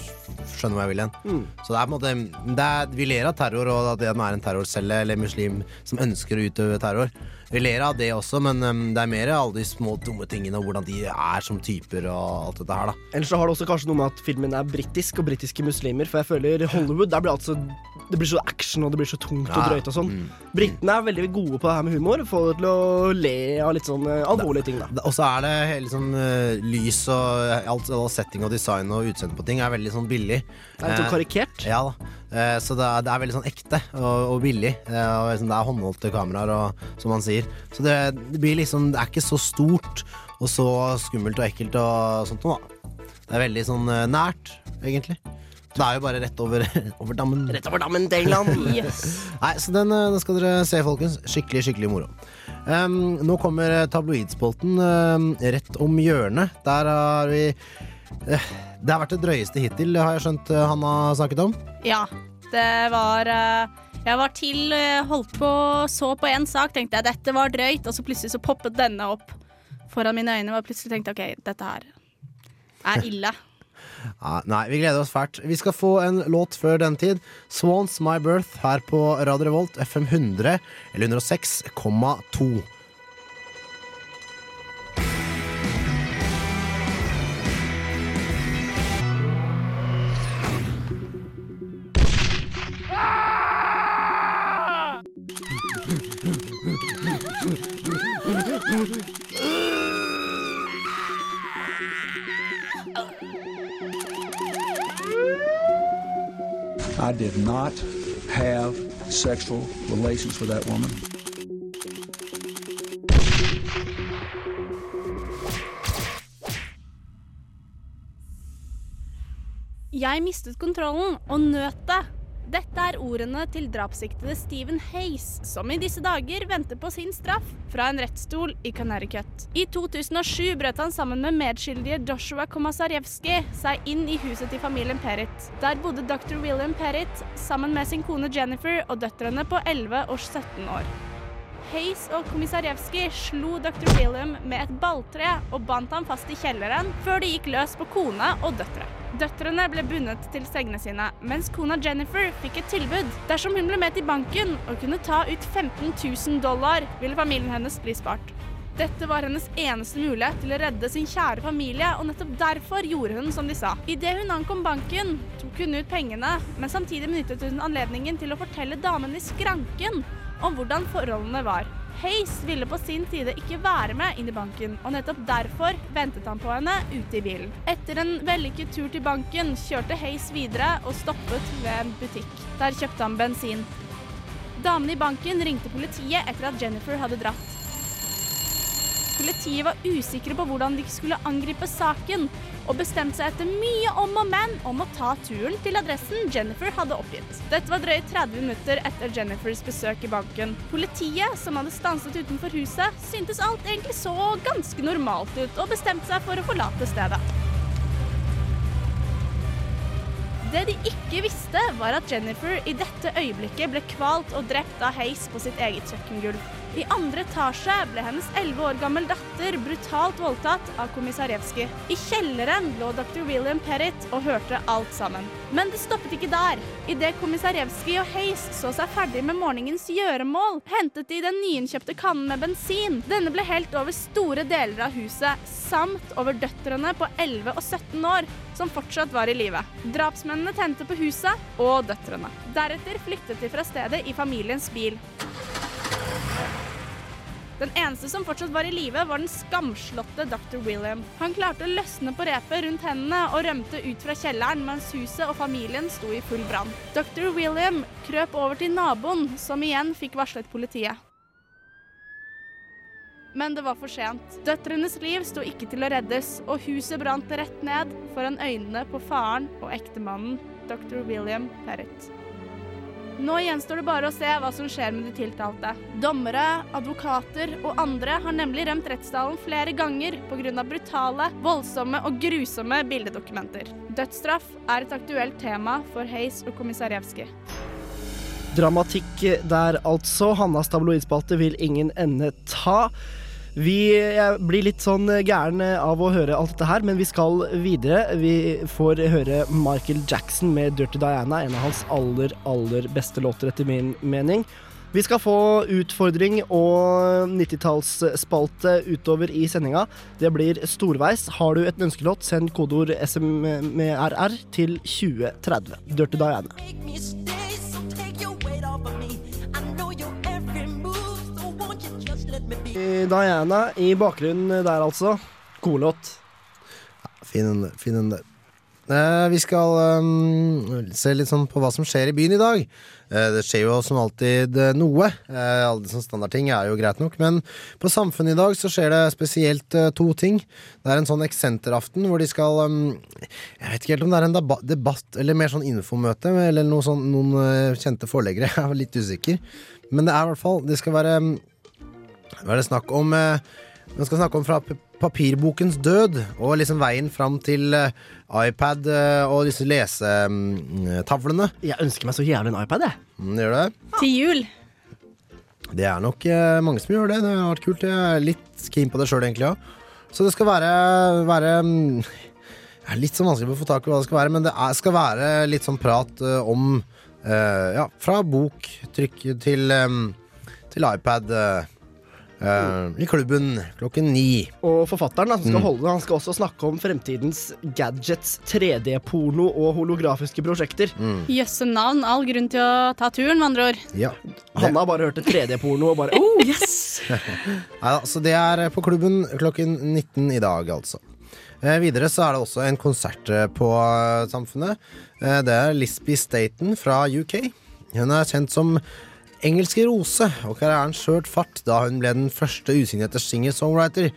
skjønner hva jeg vil hen. Mm. Så det er på en måte det er, Vi ler av terror og at det er en terrorcelle eller muslim som ønsker å utøve terror. Vi ler av det også, men um, det er mer alle de små dumme tingene og hvordan de er som typer og alt dette her, da. Ellers så har det også kanskje noe med at filmen er britisk og britiske muslimer. For jeg føler Hollywood der blir altså Det blir så action og det blir så tungt og drøyt og sånn. Mm. Britene er veldig gode på det her med humor. Får det til å le av litt sånn eh, alvorlige ting, da. Og så er det hele sånn uh, lys og alt, all setting og design og utseende på ting er veldig sånn billig. Det er litt sånn Eh, karikert. Ja da. Eh, Så det er, det er veldig sånn ekte og, og billig. Eh, Og liksom det er håndholdte kameraer, og, som man sier. Så det, det blir liksom Det er ikke så stort og så skummelt og ekkelt og sånt noe, da. Det er veldig sånn nært, egentlig. Det er jo bare rett over, over dammen. Rett over dammen til England. Yes. Nei, så den, den skal dere se, folkens. Skikkelig, skikkelig moro. Um, nå kommer tabloidspolten um, rett om hjørnet. Der har vi eh, Det har vært det drøyeste hittil, har jeg skjønt eh, han har snakket om. Ja, det var eh, Jeg var til eh, holdt på så på en sak, tenkte jeg dette var drøyt, og så plutselig så poppet denne opp foran mine øyne, og plutselig tenkte jeg OK, dette her er ille. Ja, nei, vi gleder oss fælt. Vi skal få en låt før den tid. Swans My Birth her på Radio Revolt, FM 100 eller 106,2. Sexual relations with that woman. Jeg mistet kontrollen og nøt det. Dette er ordene til drapssiktede Stephen Hayes, som i disse dager venter på sin straff fra en rettsstol i Connecticut. I 2007 brøt han sammen med medskyldige Joshua Komasarjevskij seg inn i huset til familien Perit. Der bodde dr. William Perit sammen med sin kone Jennifer og døtrene på 11 og 17 år. Hayes og Kommissarjevskij slo dr. William med et balltre og bandt ham fast i kjelleren før de gikk løs på kone og døtre. Døtrene ble bundet til sengene sine, mens kona Jennifer fikk et tilbud. Dersom hun ble med til banken og kunne ta ut 15 000 dollar, ville familien hennes bli spart. Dette var hennes eneste mulighet til å redde sin kjære familie, og nettopp derfor gjorde hun som de sa. Idet hun ankom banken, tok hun ut pengene, men samtidig benyttet hun anledningen til å fortelle damene i skranken om hvordan forholdene var. Hayes ville på sin side ikke være med inn i banken, og nettopp derfor ventet han på henne ute i bilen. Etter en vellykket tur til banken kjørte Hayes videre og stoppet ved en butikk. Der kjøpte han bensin. Damene i banken ringte politiet etter at Jennifer hadde dratt. Politiet var usikre på hvordan de skulle angripe saken, og bestemte seg etter mye om og men om å ta turen til adressen Jennifer hadde oppgitt. Dette var drøyt 30 minutter etter Jennifers besøk i banken. Politiet, som hadde stanset utenfor huset, syntes alt egentlig så ganske normalt ut, og bestemte seg for å forlate stedet. Det de ikke visste, var at Jennifer i dette øyeblikket ble kvalt og drept av heis på sitt eget kjøkkengulv. I andre etasje ble hennes 11 år gammel datter brutalt voldtatt av Kommissarjevskij. I kjelleren lå dr. William Perrit og hørte alt sammen. Men det stoppet ikke der. Idet Kommissarjevskij og Hayes så seg ferdig med morgenens gjøremål, hentet de den nyinnkjøpte kannen med bensin. Denne ble helt over store deler av huset, samt over døtrene på 11 og 17 år, som fortsatt var i live. Drapsmennene tente på huset og døtrene. Deretter flyttet de fra stedet i familiens bil. Den eneste som fortsatt var i live, var den skamslåtte dr. William. Han klarte å løsne på repet rundt hendene og rømte ut fra kjelleren mens huset og familien sto i full brann. Dr. William krøp over til naboen, som igjen fikk varslet politiet. Men det var for sent. Døtrenes liv sto ikke til å reddes, og huset brant rett ned foran øynene på faren og ektemannen, dr. William Perrett. Nå gjenstår det bare å se hva som skjer med de tiltalte. Dommere, advokater og andre har nemlig rømt rettssalen flere ganger pga. brutale, voldsomme og grusomme bildedokumenter. Dødsstraff er et aktuelt tema for Hayes og Komisarjevskij. Dramatikk der, altså. Hannas tabloidspalte vil ingen ende ta. Vi blir litt sånn gæren av å høre alt dette her, men vi skal videre. Vi får høre Michael Jackson med 'Dirty Diana', en av hans aller, aller beste låter, etter min mening. Vi skal få utfordring og 90-tallsspalte utover i sendinga. Det blir storveis. Har du et ønskelåt, send kodeord SMRR til 2030. Dirty Diana. Diana i bakgrunnen der, altså. God låt. Fin en, fin en der. Eh, vi skal um, se litt sånn på hva som skjer i byen i dag. Eh, det skjer jo som alltid eh, noe. Eh, alle sånne standardting er jo greit nok. Men på Samfunnet i dag så skjer det spesielt uh, to ting. Det er en sånn eksenteraften hvor de skal um, Jeg vet ikke helt om det er en debatt eller mer sånn infomøte eller noe sånn, noen uh, kjente forleggere. Jeg er litt usikker. Men det er i hvert fall Det skal være um, hva er det snakk om eh, Man skal snakke om fra papirbokens død og liksom veien fram til eh, iPad eh, og disse lesetavlene. Jeg ønsker meg så jævlig en iPad, jeg. Mm, gjør det? Til jul. Det er nok mange som gjør det. Det har vært kult. Jeg er litt keen på det sjøl, egentlig Ja. Så det skal være, være mm, Det er litt sånn vanskelig å få tak i hva det skal være, men det er, skal være litt sånn prat uh, om uh, Ja, fra bok, trykk til, um, til iPad. eh, eh, I klubben klokken ni. Og forfatteren da, som skal Mm. holde han skal også snakke om fremtidens gadgets, 3D-porno og holografiske prosjekter. Mm. Jøsse navn. All grunn til å ta turen, med andre ord. Ja. Hanna har bare hørt et 3D-porno og bare oh, yes! Neida, så det er på klubben klokken 19 i dag, altså. Eh, videre så er det også en konsert eh, på eh, Samfunnet. Eh, det er Lisby Staten fra UK. Hun er kjent som Engelske Rose, og karrieren skjørt fart da hun ble den første usignerte singer-songwriter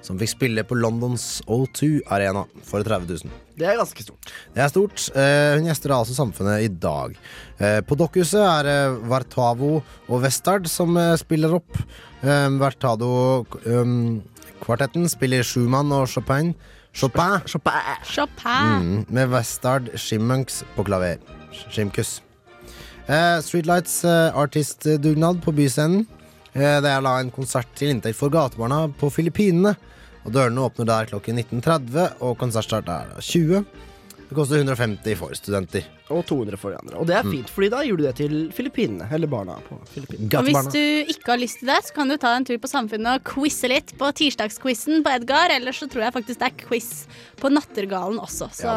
som fikk spille på Londons O2 Arena for 30 000. Det er ganske stort. Det er stort. Eh, hun gjester altså Samfunnet i dag. Eh, på Dokkhuset er det Vartavo og Westard som eh, spiller opp. Eh, Vartado-kvartetten spiller Schumann og Chopin. Chopin. Chopin. Mm, med Westard Shimmunks på klaver. Shimkus. Eh, Streetlights eh, artistdugnad på Byscenen. Eh, det er da en konsert til inntekt for gatebarna på Filippinene. Og Dørene åpner der klokken 19.30, og konsertstart er da 20. Det koster 150 for studenter. Og 200 for de andre. Og det er fint, fordi da gir du det til Filippinene. Eller barna på Filippinene. Og hvis du ikke har lyst til det, så kan du ta en tur på Samfunnet og quize litt på tirsdagsquizen på Edgar. Ellers så tror jeg faktisk det er quiz på Nattergalen også, så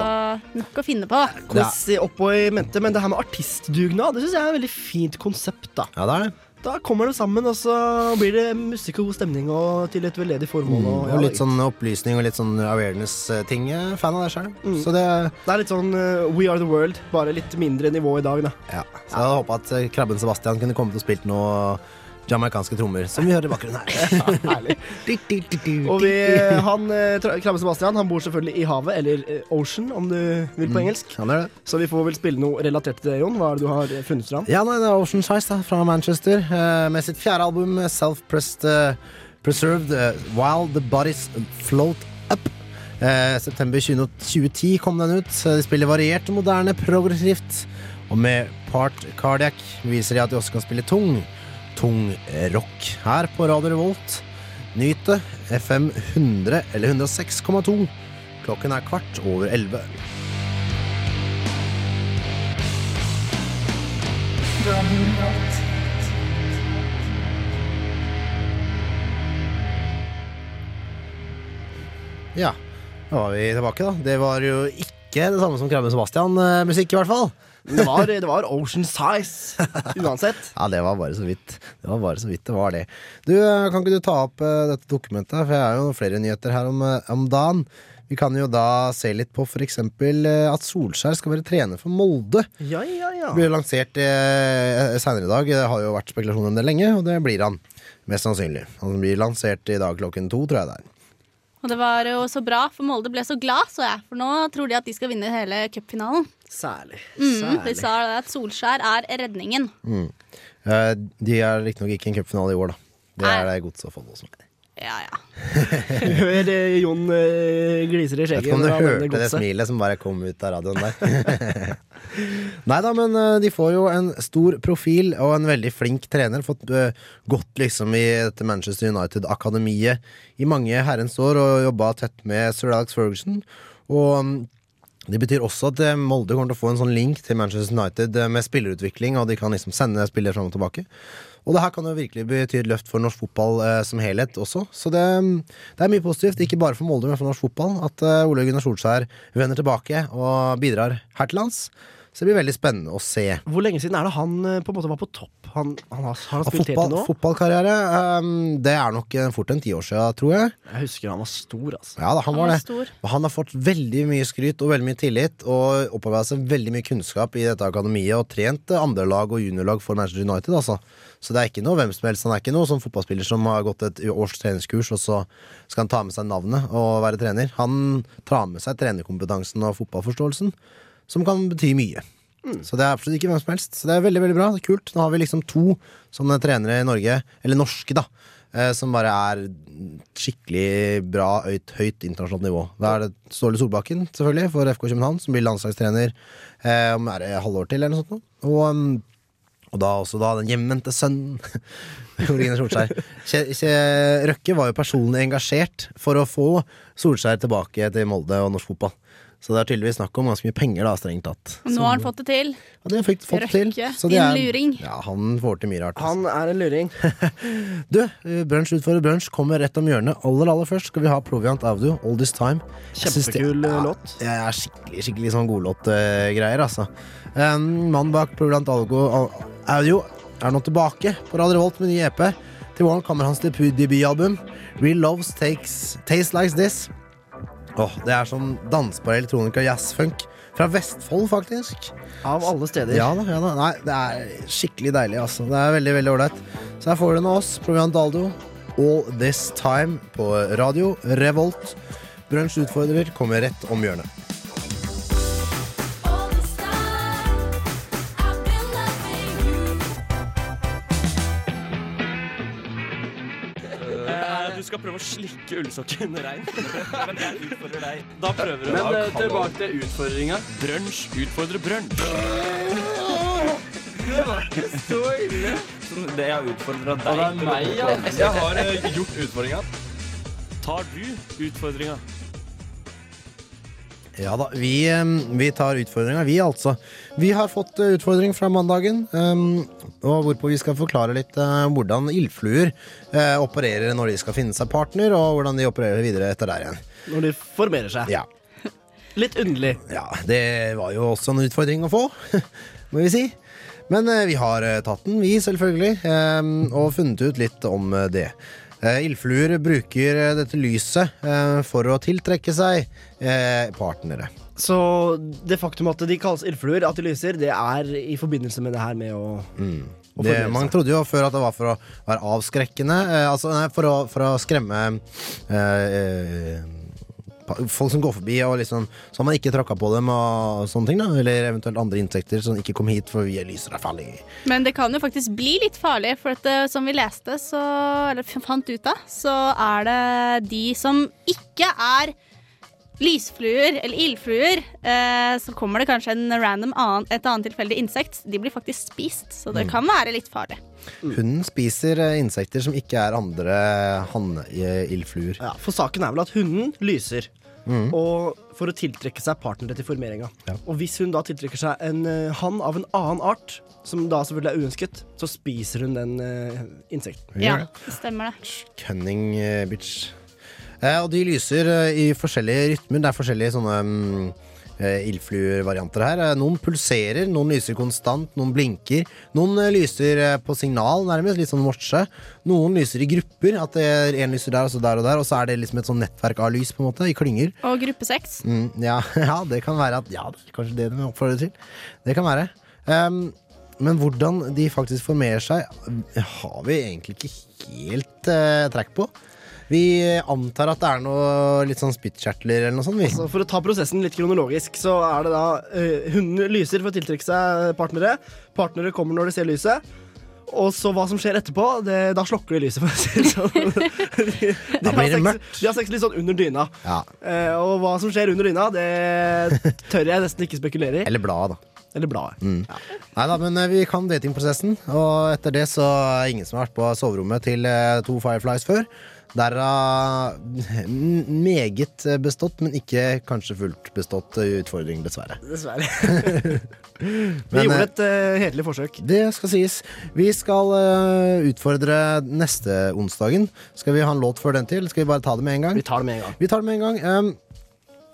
nok å finne på. Quiz oppå i mente, men det her med artistdugnad, det syns jeg er et veldig fint konsept, da. Ja, det er det. Da kommer det sammen, og så blir det musikk og god stemning og til et veldedig formål. Mm, Og, ja, og litt sånn opplysning og litt sånn awareness-ting. Er Fan av det sjøl. Så det det er litt sånn uh, We Are The World, bare litt mindre nivå i dag, da. Ja, så jeg hadde håpa at eh, Krabben Sebastian kunne kommet og spilt noe jamaicanske trommer, som vi hører i bakgrunnen her. Herlig. Og vi, han, eh, Krabbe Sebastian han bor selvfølgelig i havet, eller eh, Ocean om du vil på Mm, engelsk. han det. Så vi får vel spille noe relatert til det, Jon. Hva er det du har eh, funnet fram? Ja, nei, det er Ocean Size da, fra Manchester, med sitt fjerde album, eh, Self-Preserved uh, While The Bodies Float Up. Uh, september 20, 2010 kom den ut. De spiller variert, moderne, progressivt. Og med Part Cardiac viser de at de også kan spille tung. Tung rock. Her på Radio Revolt. Nyt det. FM 100 eller 106,2. Klokken er kvart over 11. Ja, da var vi tilbake, da. Det var jo ikke det samme som Krabben Sebastian-musikk, i hvert fall. Det var, det var Ocean Size, uansett. Ja, det var bare så vidt. Det var bare så vidt det var det. Du, eh, Kan ikke du ta opp eh, dette dokumentet? For jeg har jo flere nyheter her om, eh, om dagen. Vi kan jo da se litt på f.eks. at Solskjær skal være trener for Molde. Ja, ja, ja. Det blir lansert eh, senere i dag. Det har jo vært spekulasjoner om det lenge, og det blir han. Mest sannsynlig. Han blir lansert i dag klokken to, tror jeg det er. Og det var jo så bra, for Molde ble så glad, så jeg. For nå tror de at de skal vinne hele cupfinalen. Særlig. Mm, de sa at Solskjær er redningen. Mm. Eh, de er riktignok ikke en cupfinale i år, da. Det er det Godset og Follo som er. Ja, ja. Hør eh, Jon eh, gliser i Jeg vet skjegget. ikke om du hørte det smilet som bare kom ut av radioen der. Nei da, men eh, de får jo en stor profil og en veldig flink trener. Fått gått liksom i dette Manchester United-akademiet i mange herrens år og jobba tett med sir Alex Ferguson. Og mm, det betyr også at Molde kommer til å få en sånn link til Manchester United med spillerutvikling, og de kan liksom sende spillere fram og tilbake. Og det her kan jo virkelig bety et løft for norsk fotball eh, som helhet også. Så det, det er mye positivt, ikke bare for Molde, men for norsk fotball, at eh, Ole Gunnar Solskjær vender tilbake og bidrar her til lands. Så det blir veldig spennende å se. Hvor lenge siden er det han eh, på en måte var på topp? Han, han har, har han spilt fotball, til nå? fotballkarriere, um, det er nok eh, fort en tiår siden, tror jeg. Jeg husker han var stor, altså. Ja, da, han Han var var det. han har fått veldig mye skryt og veldig mye tillit, og opparbeidet seg veldig mye kunnskap i dette akademiet, og trent andrelag andre lag og juniorlag for Manchester United, altså. Så det er ikke noe hvem som helst. Han er ikke noe sånn fotballspiller som har gått et års treningskurs, og så skal han ta med seg navnet og være trener. Han tar med seg trenerkompetansen og fotballforståelsen, som kan bety mye. Så det er absolutt ikke hvem som helst. Så det er veldig veldig bra. Det er kult. Nå har vi liksom to sånne trenere i Norge, eller norske, da, eh, som bare er skikkelig bra, høyt, høyt internasjonalt nivå. Da er det Ståle Solbakken, selvfølgelig, for FK København, som blir landslagstrener eh, om er det halvår til, eller noe sånt. Og, um, og da også da den hjemvendte sønnen Solskjær. Røkke var jo personlig engasjert for å få Solskjær tilbake til Molde og norsk fotball. Så det er tydeligvis snakk om ganske mye penger, da, strengt tatt. Og nå har han fått det til. Ja, det har fikk fått til. Så det din er- luring. Ja, han får til mye rart. altså. Han er en luring. Du, eh, Brunsj utfordrer brunsj kommer rett om hjørnet. Aller aller først skal vi ha Proviant Audio, All This Time. Kjempekul, eh, ja, låt. Det er skikkelig skikkelig sånn godlåtgreier, altså. Um, Mannen bak Proviant Audio, Audio er nå tilbake på Radio Revolt med ny EP. Til våren kommer hans debu- debutalbum Real Loves Takes, Taste Like This. Åh, Det er sånn dansbar elektronika jazzfunk fra Vestfold, faktisk. Av alle steder. Ja da, ja da. Nei, det er skikkelig deilig, altså. Det er veldig, veldig ålreit. Så her får du nå oss, Proviant Aldo, All This Time på radio Revolt. Brunsj utfordrer kommer rett om hjørnet. Prøve å slikke ullsokken rein. Men jeg utfordrer deg. Da prøver du. Men, Da eh, tilbake til utfordringa. Brunsj utfordrer brunsj. Det var ikke så ille. Det jeg har utfordra deg Og det er meg, ja. Jeg har uh, gjort utfordringa. Tar du utfordringa? Ja da, vi, vi tar utfordringa, vi altså. Vi har fått eh, utfordring fra mandagen, og hvorpå vi skal forklare litt eh, hvordan ildfluer eh, opererer når de skal finne seg partner, og hvordan de opererer videre etter der igjen. Når de formerer seg. Ja. Litt underlig. Ja, det var jo også en utfordring å få, må vi si. Men vi har tatt den, vi selvfølgelig, og funnet ut litt om det. Eh, Ildfluer bruker eh, dette lyset eh, for å tiltrekke seg partnere. Så det faktum at de kalles ildfluer, at de lyser, det er i forbindelse med det her med å, mm. Det, man trodde jo før at det var for å være avskrekkende, eh, altså nei, for å, for å skremme eh, folk som går forbi, og liksom, så man ikke tråkka på dem og sånne ting. da Eller eventuelt andre insekter som ikke kom hit, for vi lyser er farlig. Men det kan jo faktisk bli litt farlig, for at, eh, som vi leste, så, eller fant ut av, så er det de som ikke er lysfluer eller ildfluer, eh, så kommer det kanskje en random annen, et annet tilfeldig insekt. De blir faktisk spist, så det Mm. kan være litt farlig. Hunden spiser eh, insekter som ikke er andre hannildfluer. Ja, for saken er vel at hunden lyser. Mm. Og for å tiltrekke seg partnere til formeringa. Og hvis hun da tiltrekker seg en uh, hann av en annen art, som da selvfølgelig er uønsket, så spiser hun den uh, insekten. Ja, det stemmer det. Cunning eh, bitch. Eh, og de lyser uh, i forskjellige rytmer. Det er forskjellige sånne mm, eh, ildfluervarianter her. Eh, Noen pulserer, noen lyser konstant, noen blinker. Noen eh, lyser på signal, nærmest, litt sånn morse. Noen lyser i grupper, at det er en lyser der og så der og der. Og så er det liksom et sånn nettverk av lys, på en måte, i klynger. Og gruppe seks. Mm, ja, ja, det kan være at Ja, det er kanskje det de oppfordrer til. Det kan være. Um, men hvordan de faktisk formerer seg, har vi egentlig ikke helt uh, trekk på. Vi antar at det er noe litt sånn spyttkjertler eller noe sånt. Vi. Så for å ta prosessen litt kronologisk, så er det da uh, Hunden lyser for å tiltrekke seg partnere. Partnere kommer når de ser lyset. Og så hva som skjer etterpå, det, da slokker de lyset, for å si det sånn. De, de, Da blir det mørkt. de har sex litt sånn under dyna. Ja. Uh, og hva som skjer under dyna, det tør jeg nesten ikke spekulere i. Eller bladet, da. Eller bladet. Mm. Nei da, men eh, vi kan datingprosessen. Og etter det så er ingen som har vært på soverommet til eh, to Fireflies før. Derav har meget bestått, men ikke kanskje fullt bestått utfordring, dessverre. Dessverre. Men, Vi gjorde et uh, hederlig forsøk. Det skal sies. Vi skal uh, utfordre neste onsdagen. Skal vi ha en låt før den til, skal vi bare ta det med en gang? Vi tar det med en gang. Vi tar det med en gang. Um,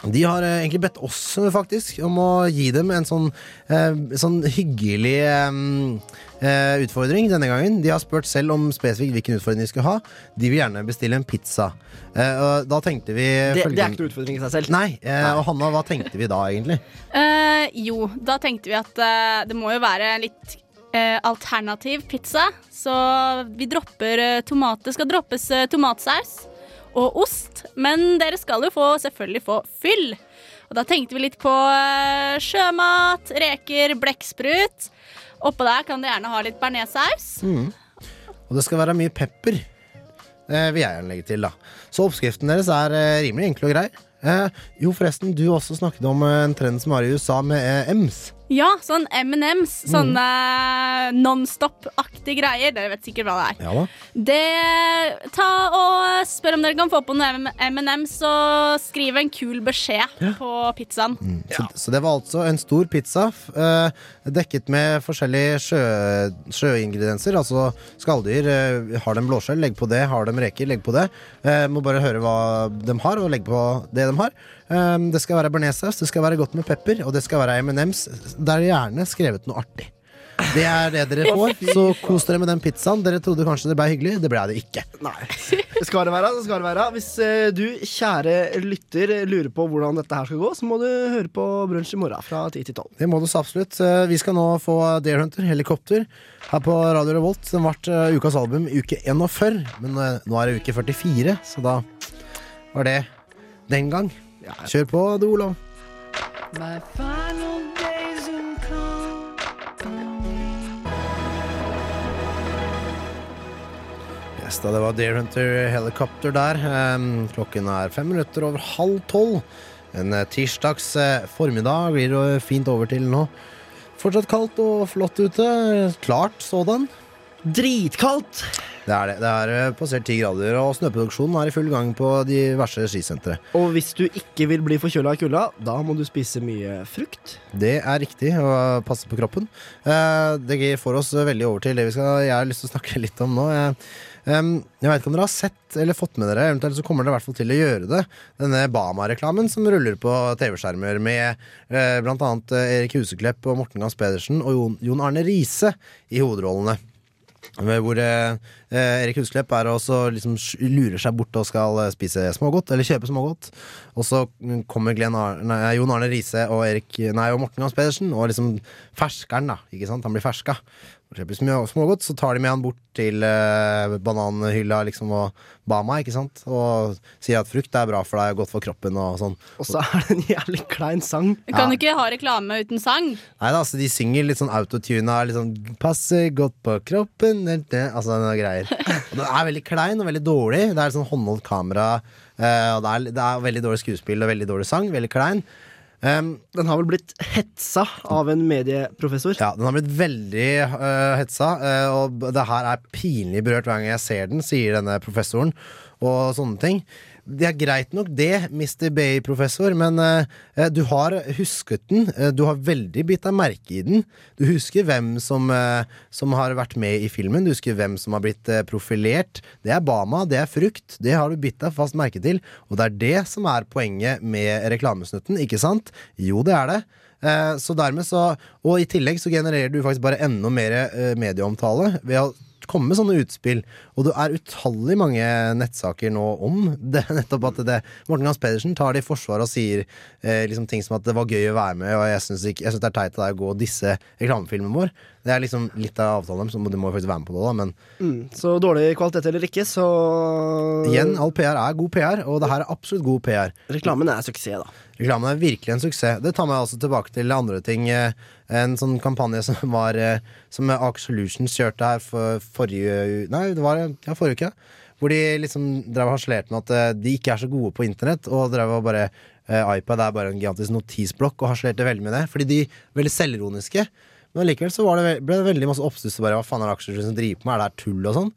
de har eh, egentlig bedt oss eh, faktisk om å gi dem en sånn, eh, sånn hyggelig eh, utfordring denne gangen. De har spurt selv om spesifikt hvilken utfordring de skulle ha. De vil gjerne bestille en pizza. Eh, og da tenkte vi Det, det er ikke noen utfordring i seg selv. Nei, eh, og Hanna, hva tenkte vi da egentlig? Uh, jo, da tenkte vi at uh, det må jo være litt eh, alternativ pizza. Så vi dropper uh, tomat. Det skal droppes eh, tomatsaus og ost. Men dere skal jo få, selvfølgelig få fyll. Og da tenkte vi litt på eh, sjømat, reker, blekksprut. Oppå der kan dere gjerne ha litt bearnéssaus. Mm. Og det skal være mye pepper. Det vil jeg gjerne legge til, da. Så oppskriften deres er eh, rimelig enkel og grei. Eh, jo, forresten, du også snakket om eh, en trend som var i USA med eh, Ems. Ja, sånn M&M's. Sånne nonstop-aktige greier. Dere vet sikkert hva det er. Ja da. Det, ta og Spør om dere kan få på noe M&M's, og skriv en kul beskjed Ja. på pizzaen. Så, så det var altså en stor pizza eh, dekket med forskjellige sjø, sjøingredienser. Altså skalldyr. Uh, har de blåskjell, legg på det. Har de reker, legg på det. Uh, må bare høre hva de har, og legge på det de har. Eh, det skal være bearnéssaus, det skal være godt med pepper, og det skal være M&M's. Det er gjerne skrevet noe artig. Det er det dere får, så kos dere med den pizzaen. Dere trodde kanskje det ble hyggelig, det ble det ikke. Nei. Skal det være, så skal det være. Hvis eh, du, kjære lytter, lurer på hvordan dette her skal gå, så må du høre på Brunsj i morgen fra 10 til 12. Det må du så absolutt. Eh, Vi skal nå få Deer Hunter, helikopter, her på Radio Revolt. Den ble eh, ukas album uke 41, men nå er det uke 44, så da var det den gang. Kjør på, du, Olav. My final days Yes, da det var Deer Hunter Helicopter der. Ehm, klokken er fem minutter over halv tolv. En eh, tirsdags eh, formiddag blir det fint over til nå. Fortsatt kaldt og flott ute. Klart sådan. Dritkaldt! Det er det. Det er eh, passert ti grader, og snøproduksjonen er i full gang på diverse skisentre. Og hvis du ikke vil bli forkjøla av kulda, da må du spise mye frukt. Det er riktig å passe på kroppen. Eh, Det får oss veldig over til det vi skal, jeg har lyst til å snakke litt om nå. Jeg, em, jeg vet ikke om dere har sett eller fått med dere, eventuelt så kommer dere i hvert fall til å gjøre det. Denne Bama-reklamen som ruller på TV-skjermer med eh, annet eh, Erik Huseklepp og Morten Gans Pedersen og Jon, Jon Arne Riise i hovedrollene. Hvor eh, eh, Erik Husklepp er også, liksom lurer seg bort og skal eh, spise smågodt, eller kjøpe smågodt. Og så mm, kommer Ar nei, Jon Arne Riise og, og Morten Gans Pedersen og liksom fersker han, da. Ikke sant? Han blir ferska. Og kjøper små- smågodt, så tar de med han bort til eh, bananhylla liksom, og Bama, ikke sant? Og sier at frukt er bra for deg og godt for kroppen og sånn. Og så er det en jævlig klein sang. Du kan ikke ha reklame uten sang. Nei da, altså de synger litt sånn autotuna, litt sånn 'passer godt på kroppen' det- det- Altså noen greier. Og den er veldig klein og veldig dårlig. Det er sånn håndholdt kamera, eh, og det er, det er veldig dårlig skuespill og veldig dårlig sang. Veldig klein. Um, den har vel blitt hetsa av en medieprofessor? Ja, den har blitt veldig uh, hetsa, uh, og det her er pinlig berørt hver gang jeg ser den, sier denne professoren, og sånne ting. Det er greit nok det, Mr. Bay-professor, men øh, du har husket den. øh, Du har veldig bitt deg merke i den. Du husker hvem som, øh, som har vært med i filmen. Du husker hvem som har blitt øh, profilert. Det er Bama, det er frukt. Det har du bitt deg fast merke til. Og det er det som er poenget med reklamesnutten, ikke sant? Jo, det er det. Eh, så dermed så Og i tillegg så genererer du faktisk bare enda mer eh, medieomtale ved å komme med sånne utspill. Og det er utallig mange nettsaker nå om det. Nettopp at det Morten Gans Pedersen tar det i forsvar og sier eh, liksom ting som at det var gøy å være med, og jeg syns det er teit av deg å gå og disse reklamefilmen vår. Det er liksom litt av avtalen, så du må jo faktisk være med på det, da, men Mm, så dårlig kvalitet eller ikke, så igjen, all PR er god PR, og det her er absolutt god PR. Reklamen er suksess, da. Reklamen er virkelig en suksess. Det tar meg altså tilbake til andre ting. eh, En sånn kampanje som var eh, Som Aker Solutions kjørte her for forrige Nei, det var ja, forrige uke. Hvor de liksom drev og harselerte med at eh, de ikke er så gode på internett, og drev og bare eh, iPad er bare en gigantisk notisblokk, og harselerte veldig med det. Fordi de er veldig selvironiske. Men allikevel så var det, ble det veldig masse oppstuss. Bare, Hva faen er det Aker som driver med? Er det her tull og sånn?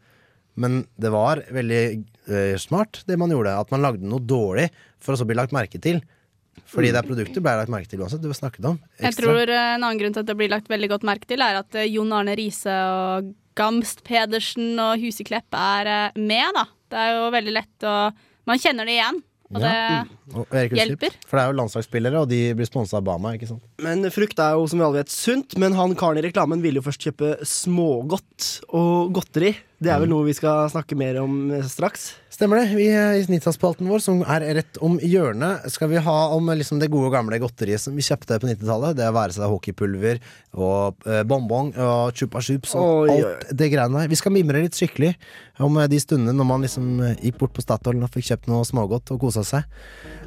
Men det var veldig uh, smart, det man gjorde. At man lagde noe dårlig for å så bli lagt merke til. Fordi det er produktet ble lagt merke til uansett. Du har snakket om. Jeg tror En annen grunn til at det blir lagt veldig godt merke til, er at Jon Arne Riise og Gamst Pedersen og Huseklepp er eh, med, da. Det er jo veldig lett å Man kjenner det igjen, og Ja. det Og hjelper. For det er jo landslagsspillere, og de blir sponsa av Bama. ikke sant? Men frukt er jo som vi alle vet sunt, men han karen i reklamen ville jo først kjøpe smågodt og godteri. Det er vel noe vi skal snakke mer om eh, straks. Stemmer det. Vi er I Snittas-spalten vår, som er rett om hjørnet, skal vi ha om liksom det gode gamle godteriet som vi kjøpte på 90-tallet. Det være seg hockeypulver og eh, bonbon og chupa chups og Oi, alt det greiene der. Vi skal mimre litt skikkelig om eh, de stundene når man liksom eh, gikk bort på Statoil og fikk kjøpt noe smågodt og kosa seg.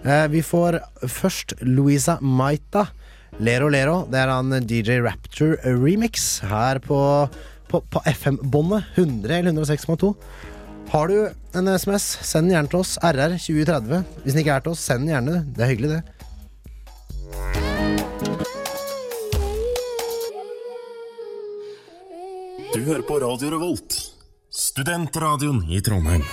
Eh, vi får først Louisa Maita. Lero Lero. Det er en DJ Rapture remix her på, på, på FM-båndet, 100 eller 106,2. Har du en SMS, send den gjerne til oss. RR 2030. Hvis den ikke er til oss, send den gjerne. Det er hyggelig, det. Du hører på Radio Revolt, studentradioen i Trondheim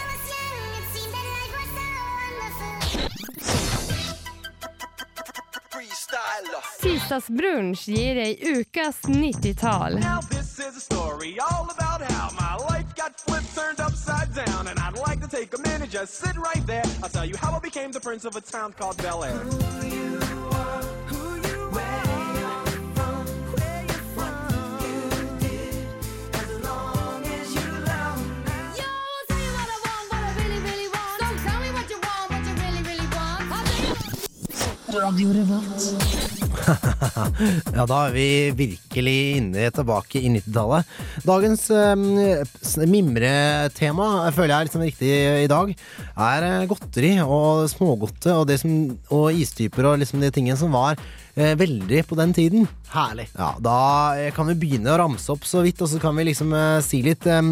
turned upside down, and I'd like to take a minute, just sit right there. Bel Revolt. Ja, da er vi virkelig inne tilbake i 90-tallet. Dagens eh, mimretema, føler jeg er liksom riktig i dag, er eh, godteri og smågodte og, som, og istyper og liksom de tingene som var eh, veldig på den tiden. Herlig. Ja, Da eh, kan vi begynne å ramse opp så vidt, og så kan vi liksom eh, si litt. eh,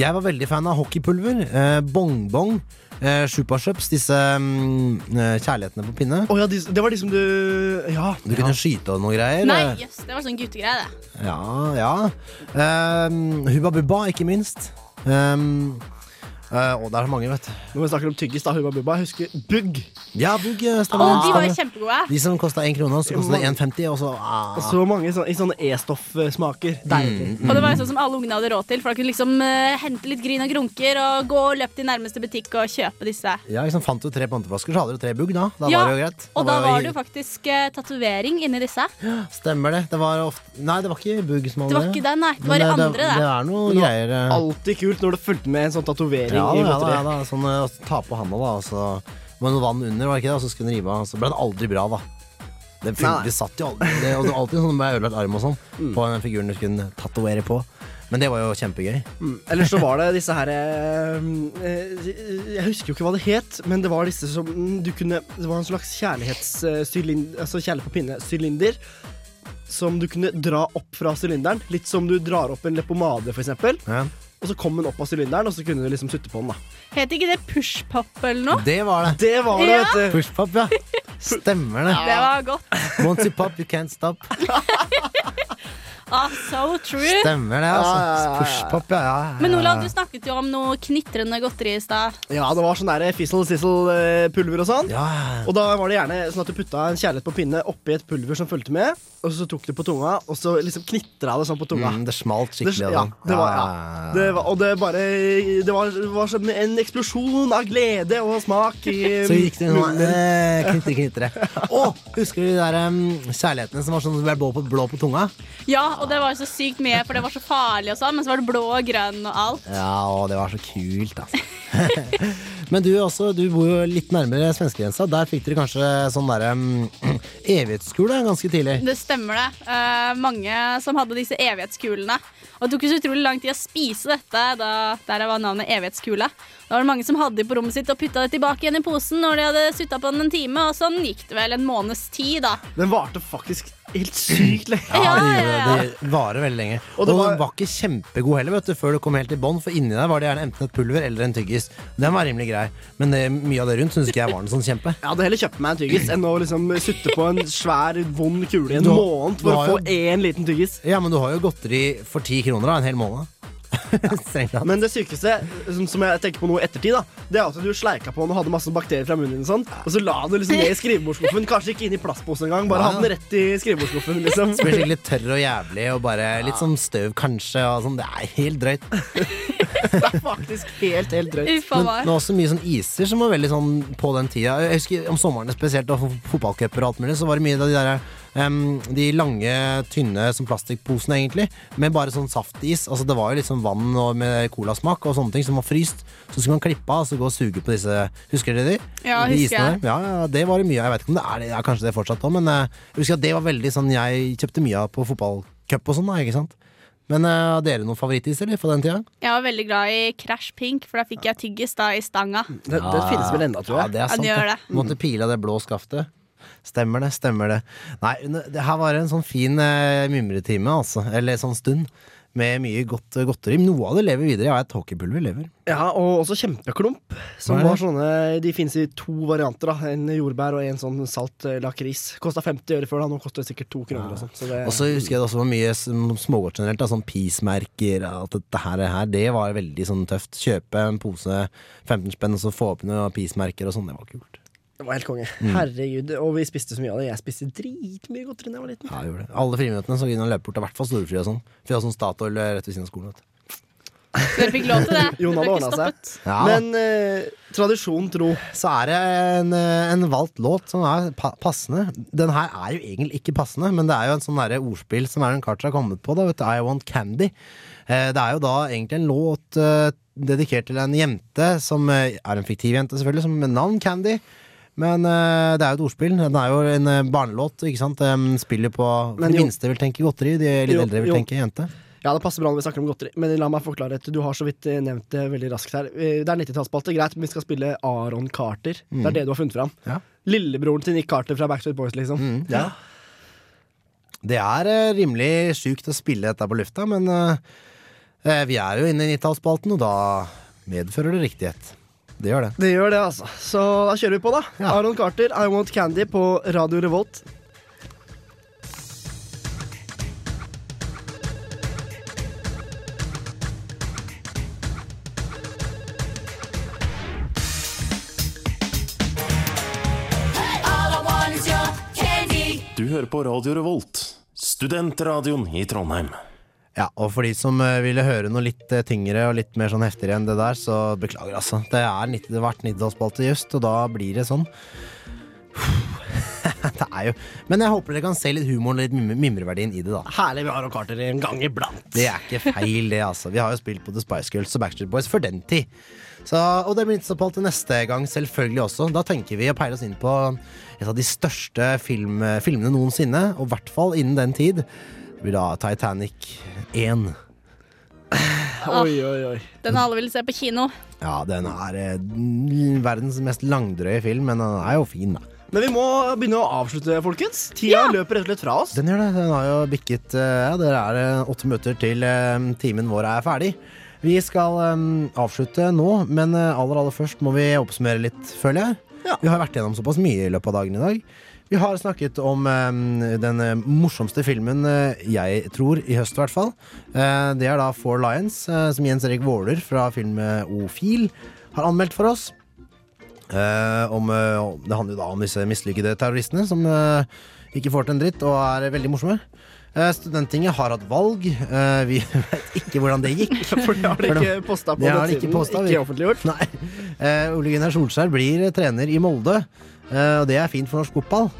jeg var veldig fan av hockeypulver. Eh, Bongbong. Eh, Chupa-chups, disse mm, eh, kjærlighetene på pinne. Å ja, de, det var de som du Ja. Du kunne skyte og noe greier. Nei, eh. jøss, det var sånn guttegreie, det. Ja, ja. Eh, Hubba Bubba, ikke minst. Um, eh, og det er mange, vet du. Når vi snakker om tyggis, da, Hubba Bubba, jeg husker Bugg. Ja, Bugg. stemmer. Oh, de var jo kjempegode. De som kosta én krone, så kosta det 1,50, og så ah. Og så mange sånne, i sånne E-stoffsmaker. Deilig. Og det var jo sånn som alle ungene hadde råd til, for da kunne liksom uh, hente litt gryn og grunker og gå og løpe til nærmeste butikk og kjøpe disse. Ja, liksom Fant du tre panteflasker, så hadde du tre bugg, da. Da Ja, var det jo greit. Og da var det jo faktisk uh, tatovering inni disse. Stemmer det. Det var ofte Nei, det var ikke bugg som hadde Det var ikke den, nei. Det var Men det det, andre, det. det. er noe det greier. eh. Alltid kult når det fulgte med en sånn tatovering Ja, da, ja, da, ja, da. Sånn eh, å ta på handa, da, og så var noe vann under, var det ikke det? Og så skulle den rive av. Så ble det aldri bra, da. Det, det satt jo aldri Det var alltid sånn med ødelagt arm og sånn Mm. på den figuren du skulle tatovere på. Men det var jo kjempegøy. Mm. Eller så var det disse her eh, eh, Jeg husker jo ikke hva det het, men det var disse som du kunne Det var en slags kjærlighetssylinder Altså kjærlighet på pinne-sylinder. Som du kunne dra opp fra sylinderen. Litt som du drar opp en leppepomade, for eksempel. Ja. Og så kom den opp av sylinderen, og så kunne du liksom sutte på den. da Het ikke det pushpop eller noe? Det var det. Det var det, Ja. vet du. Pushpop, ja. Stemmer det. Det var godt. Once you pop, you can't stop. Ah, so true. Stemmer det, altså. Pushpop, ja, ja, ja. Ja. ja. Men Olav, du snakket jo om noe knitrende godteri i stad. Ja, det var sånn der fizzle-sizzle-pulver og sånn. Ja. Og da var det gjerne sånn at du putta en kjærlighet på pinne oppi et pulver som fulgte med, og så tok du på tunga, og så liksom knitra det sånn på tunga. Mm, det smalt Det, skikkelig. ja, altså. det var, Ja, ja. ja, ja. Det var, og det bare Det var, var som en eksplosjon av glede og smak i Så gikk det sånn munnen. eh, knitre, knitre. Å, husker du de der um, kjærlighetene som var sånn blå på, blå på tunga? Ja, og det var så sykt mye, for det var så farlig og sånn, men så var det blå og grønn og alt. Ja, og det var så kult, altså. Men du, også, du bor jo litt nærmere svenskegrensa. Der fikk dere kanskje sånn derre um, evighetskule ganske tidlig. Det stemmer det. Uh, mange som hadde disse evighetskulene. Og det tok jo så utrolig lang tid å spise dette, da der var navnet evighetskule. Da var det mange som hadde det på rommet sitt og putta det tilbake igjen i posen når de hadde sutta på den en time, og sånn gikk det vel en måneds tid, da. Den varte faktisk helt sykt lenge. Ja, det, gjorde det. det varer veldig lenge. Og Og den var- var ikke kjempegod heller, vet du, før du kom helt i bånn. For inni der var det gjerne enten et pulver eller en tyggis. Den var rimelig grei. Men det, mye av det rundt syns ikke jeg var noe sånn kjempe. Jeg hadde heller kjøpt meg en tyggis enn å liksom sutte på en svær, vond kule i en Du måned for å få én liten tyggis. Ja, men du har jo godteri for ti kroner da, en hel måned. Men det sykeste, som, som jeg tenker på nå i ettertid, da Det er at du sleika på den og hadde masse bakterier fra munnen din, og sånt, og så la du liksom ned i skrivebordsskuffen. Kanskje ikke inn i plastposen engang, bare Ja. ha den rett i skrivebordsskuffen. Liksom. Som blir skikkelig tørr og jævlig og bare litt sånn støv kanskje. Og sånn. Det er helt drøyt. det er Faktisk helt, helt drøyt. Uffa Men var også mye sånn iser som var veldig sånn på den tida. Jeg husker om sommeren spesielt, og fotballcuper og alt mulig, så var det mye av de der em, de lange, tynne som plastikkposene, egentlig, med bare sånn saftis. Altså Det var jo sånn vann og med colasmak og sånne ting som var fryst. Så skulle man klippe av og så gå og suge på disse Husker dere de? Ja, de husker isene jeg. Ja, ja, det var det mye av. Jeg vet ikke om det er det, ja, kanskje det fortsatt òg, men uh, jeg husker at det var veldig sånn jeg kjøpte mye av på fotballcup og sånn, da, ikke sant. Men har har dere noen favorittiser eller, fra den tida? Jeg var veldig glad i Crash Pink, for da fikk jeg tyggis da i stanga. Det, det finnes vel ennå, tror Ja, jeg. det er Ja, sant. det gjør det. Måtte pile av det blå skaftet. Stemmer det, stemmer det. Nei, det her var en sånn fin eh, mimretime, altså. Eller sånn stund. med mye godt eh, godteri. Noe av det lever videre. Ja, et hockeypulver lever. Ja, og også kjempeklump. Som var sånne De finnes i to varianter. da En jordbær og en sånn salt eh, lakris. Kosta 50 øre før, da. Nå koster det sikkert to kroner. Og sånn Så det også husker jeg det også var mye sm- smågodt generelt. Da, sånn Peacemerker og Alt dette her, her, det var veldig sånn tøft. Kjøpe en pose 15 spenn og så få opp noen peace-merker og sånn. Det var kult. Det var helt konge. Mm. Herregud. Og vi spiste så mye av det. Jeg spiste dritmye godteri da jeg var liten. Ja, jeg gjorde det. Alle friminuttene så inn og løpe bort. I hvert fall storefri og sånn. For vi hadde sånn Statoil eh, rett ved siden av skolen. Vet du. Dere fikk lov til det. Jon hadde ordna seg. Ja. Men eh, tradisjon tro. Så er det en, eh, en valgt låt som er pa passende. Den her er jo egentlig ikke passende, men det er jo en sånn ordspill som Aaron Carter har kommet på. Da, vet du, I Want Candy. Eh, det er jo da egentlig en låt eh, dedikert til en jente som er en fiktiv jente, selvfølgelig, som med navn Candy. Men uh, det er jo et ordspill. Den er jo en uh, barnelåt. ikke sant? Um, spiller på Men De minste vil tenke godteri, de litt Jo, eldre vil jo. tenke jente. Ja, det passer bra når vi snakker om godteri, men la meg forklare et. Du har så vidt eh, nevnt det veldig raskt her. Det er 90-tallsspalte, greit, men vi skal spille Aron Carter. Det Mm. er det du har funnet fram. Ja. Lillebroren til Nick Carter fra Backstreet Boys, liksom. Mm, ja. Det er uh, rimelig sjukt å spille dette på lufta, men vi er jo inne i 90-tallsspalten, og da medfører det riktighet. Det gjør det. Det gjør det, altså. Så da kjører vi på, da. Aron Carter, I Want Candy på Radio Revolt. Du hører på Radio Revolt, studentradioen i Trondheim. Ja, og for de som eh, ville høre noe litt eh, tyngre og litt mer sånn heftigere enn det der, så beklager, altså. Det er det har vært 90-tallsspalte i øst, og da blir det sånn. det er jo Men jeg håper dere kan se litt humoren og litt mimreverdien i det, da. Herlig vi har og Carter en gang iblant. Det er ikke feil, det, altså. Vi har jo spilt på The Spice Girls og Backstreet Boys for den tid. Så, og det blir til neste gang, selvfølgelig også. Da tenker vi å peile oss inn på et av de største film, filmene noensinne, og i hvert fall innen den tid. Blir da Titanic 1. Oi, oi, oi. Den alle vil se på kino. Ja, den er eh, verdens mest langdrøye film, men den er jo fin, da. Men vi må begynne å avslutte, folkens. Tida løper rett og slett fra oss. Den gjør det. Den har jo bikket eh, Ja, dere er eh, åtte minutter til eh, timen vår er ferdig. Vi skal eh, avslutte nå, men eh, aller aller først må vi oppsummere litt, føler jeg. Vi har vært gjennom såpass mye i løpet av dagen i dag. Vi har snakket om eh, den eh, morsomste filmen eh, jeg tror, i høst i hvert fall. Eh, det er da Four Lions, eh, som Jens Erik Våler fra filmen Ofil har anmeldt for oss. Eh, om, det handler da om disse mislykkede terroristene som ikke får til en dritt og er veldig morsomme. Studenttinget har hatt valg. Vi vet ikke hvordan det gikk. For det har de ikke postet på nettsiden. Ikke, postet. Ikke offentliggjort. Nei. Ole Gunnar Solskjær blir trener i Molde, og det er fint for norsk fotball.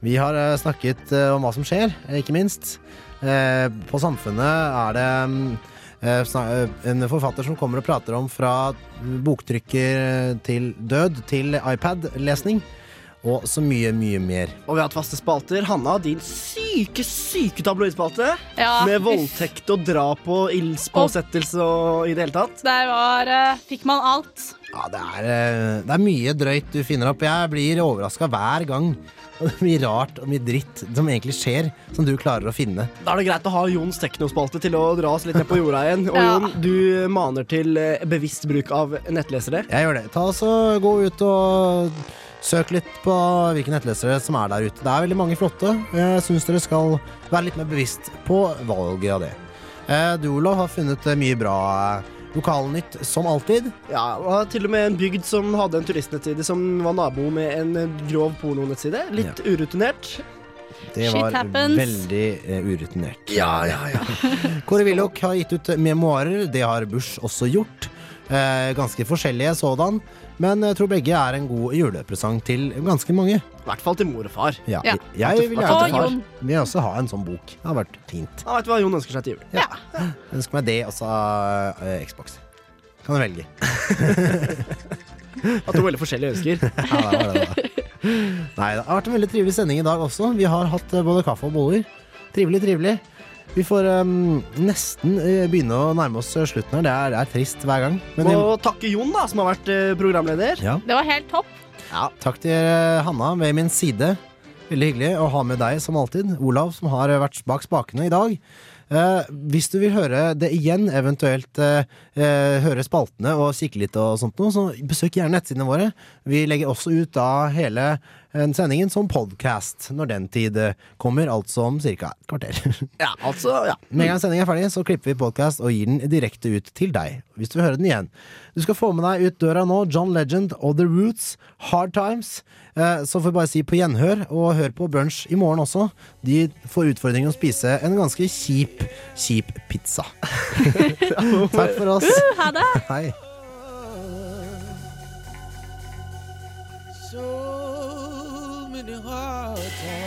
Vi har eh, snakket eh, om hva som skjer, eh, ikke minst. Eh, på Samfunnet er det mm, eh, eh, en forfatter som kommer og prater om fra boktrykker til død til iPad-lesning. Og så mye, mye mer. Og vi har hatt faste spalter. Hanna, din syke, syke tabloidspalte. Ja, med voldtekt og drap og ildspåsettelse og i det hele tatt. Der var uh, Fikk man alt. Ja, det er, uh, det er mye drøyt du finner opp. Jeg blir overraska hver gang. Og det mye rart og mye dritt som egentlig skjer, som du klarer å finne. Da er det greit å ha Jons teknospalte til å dra oss litt ned på jorda igjen. Og Ja. Jon, du maner til eh, bevisst bruk av nettlesere. Jeg gjør det. Ta oss og Gå ut og søk litt på hvilke nettlesere som er der ute. Det er veldig mange flotte. Jeg syns dere skal være litt mer bevisst på valget av det. Eh, Du, Olav, har funnet eh, mye bra eh, lokalnytt, som alltid. Ja, og til og med en bygd som hadde en turistnettside som var nabo med en grov pornonettside. Litt urutinert. Det var veldig urutinert. Ja, ja, ja. Kåre Willoch har gitt ut memoarer. Det har Bush også gjort. Eh, ganske forskjellige sådan. Men jeg tror begge er en god julepresang til ganske mange. I hvert fall til mor og far. Ja. Ja. Jeg vil gjerne Jon. Vi også ha en sånn bok. Det har vært fint. Ja, vet du hva Jon ønsker seg til jul? Ja. Jeg ønsker meg det, og så eh, Xbox. Kan du velge. Har to veldig forskjellige ønsker. Ja, det var det, da. Nei, det har vært en veldig trivelig sending i dag også. Vi har hatt eh, både kaffe og boller. Trivelig, trivelig. Vi får um, nesten eh, begynne å nærme oss eh, slutten her. Det er, er trist hver gang. Men vi, Og takke Jon, da, som har vært eh, programleder. ja. Det var helt topp. Ja, takk til Hanna ved min side. Veldig hyggelig å ha med deg som alltid. Olav, som har vært bak spakene i dag. Eh, hvis du vil høre det igjen, eventuelt eh, høre spaltene og kikke litt og sånt noe, så besøk gjerne nettsidene våre. Vi legger også ut da hele eh, sendingen som podcast når den tid eh, kommer, altså om ca. et kvarter. Ja, altså, ja. Med en gang sendingen er ferdig, så klipper vi podcast og gir den direkte ut til deg. Hvis du vil høre den igjen. Du skal få med deg ut døra nå John Legend og The Roots, Hard Times. Eh, Så får vi bare si på gjenhør, og hør på Brunch i morgen også. De får utfordringen å spise en ganske kjip, kjip pizza. Takk for oss. Uh, ha det! Hei. So many hard times.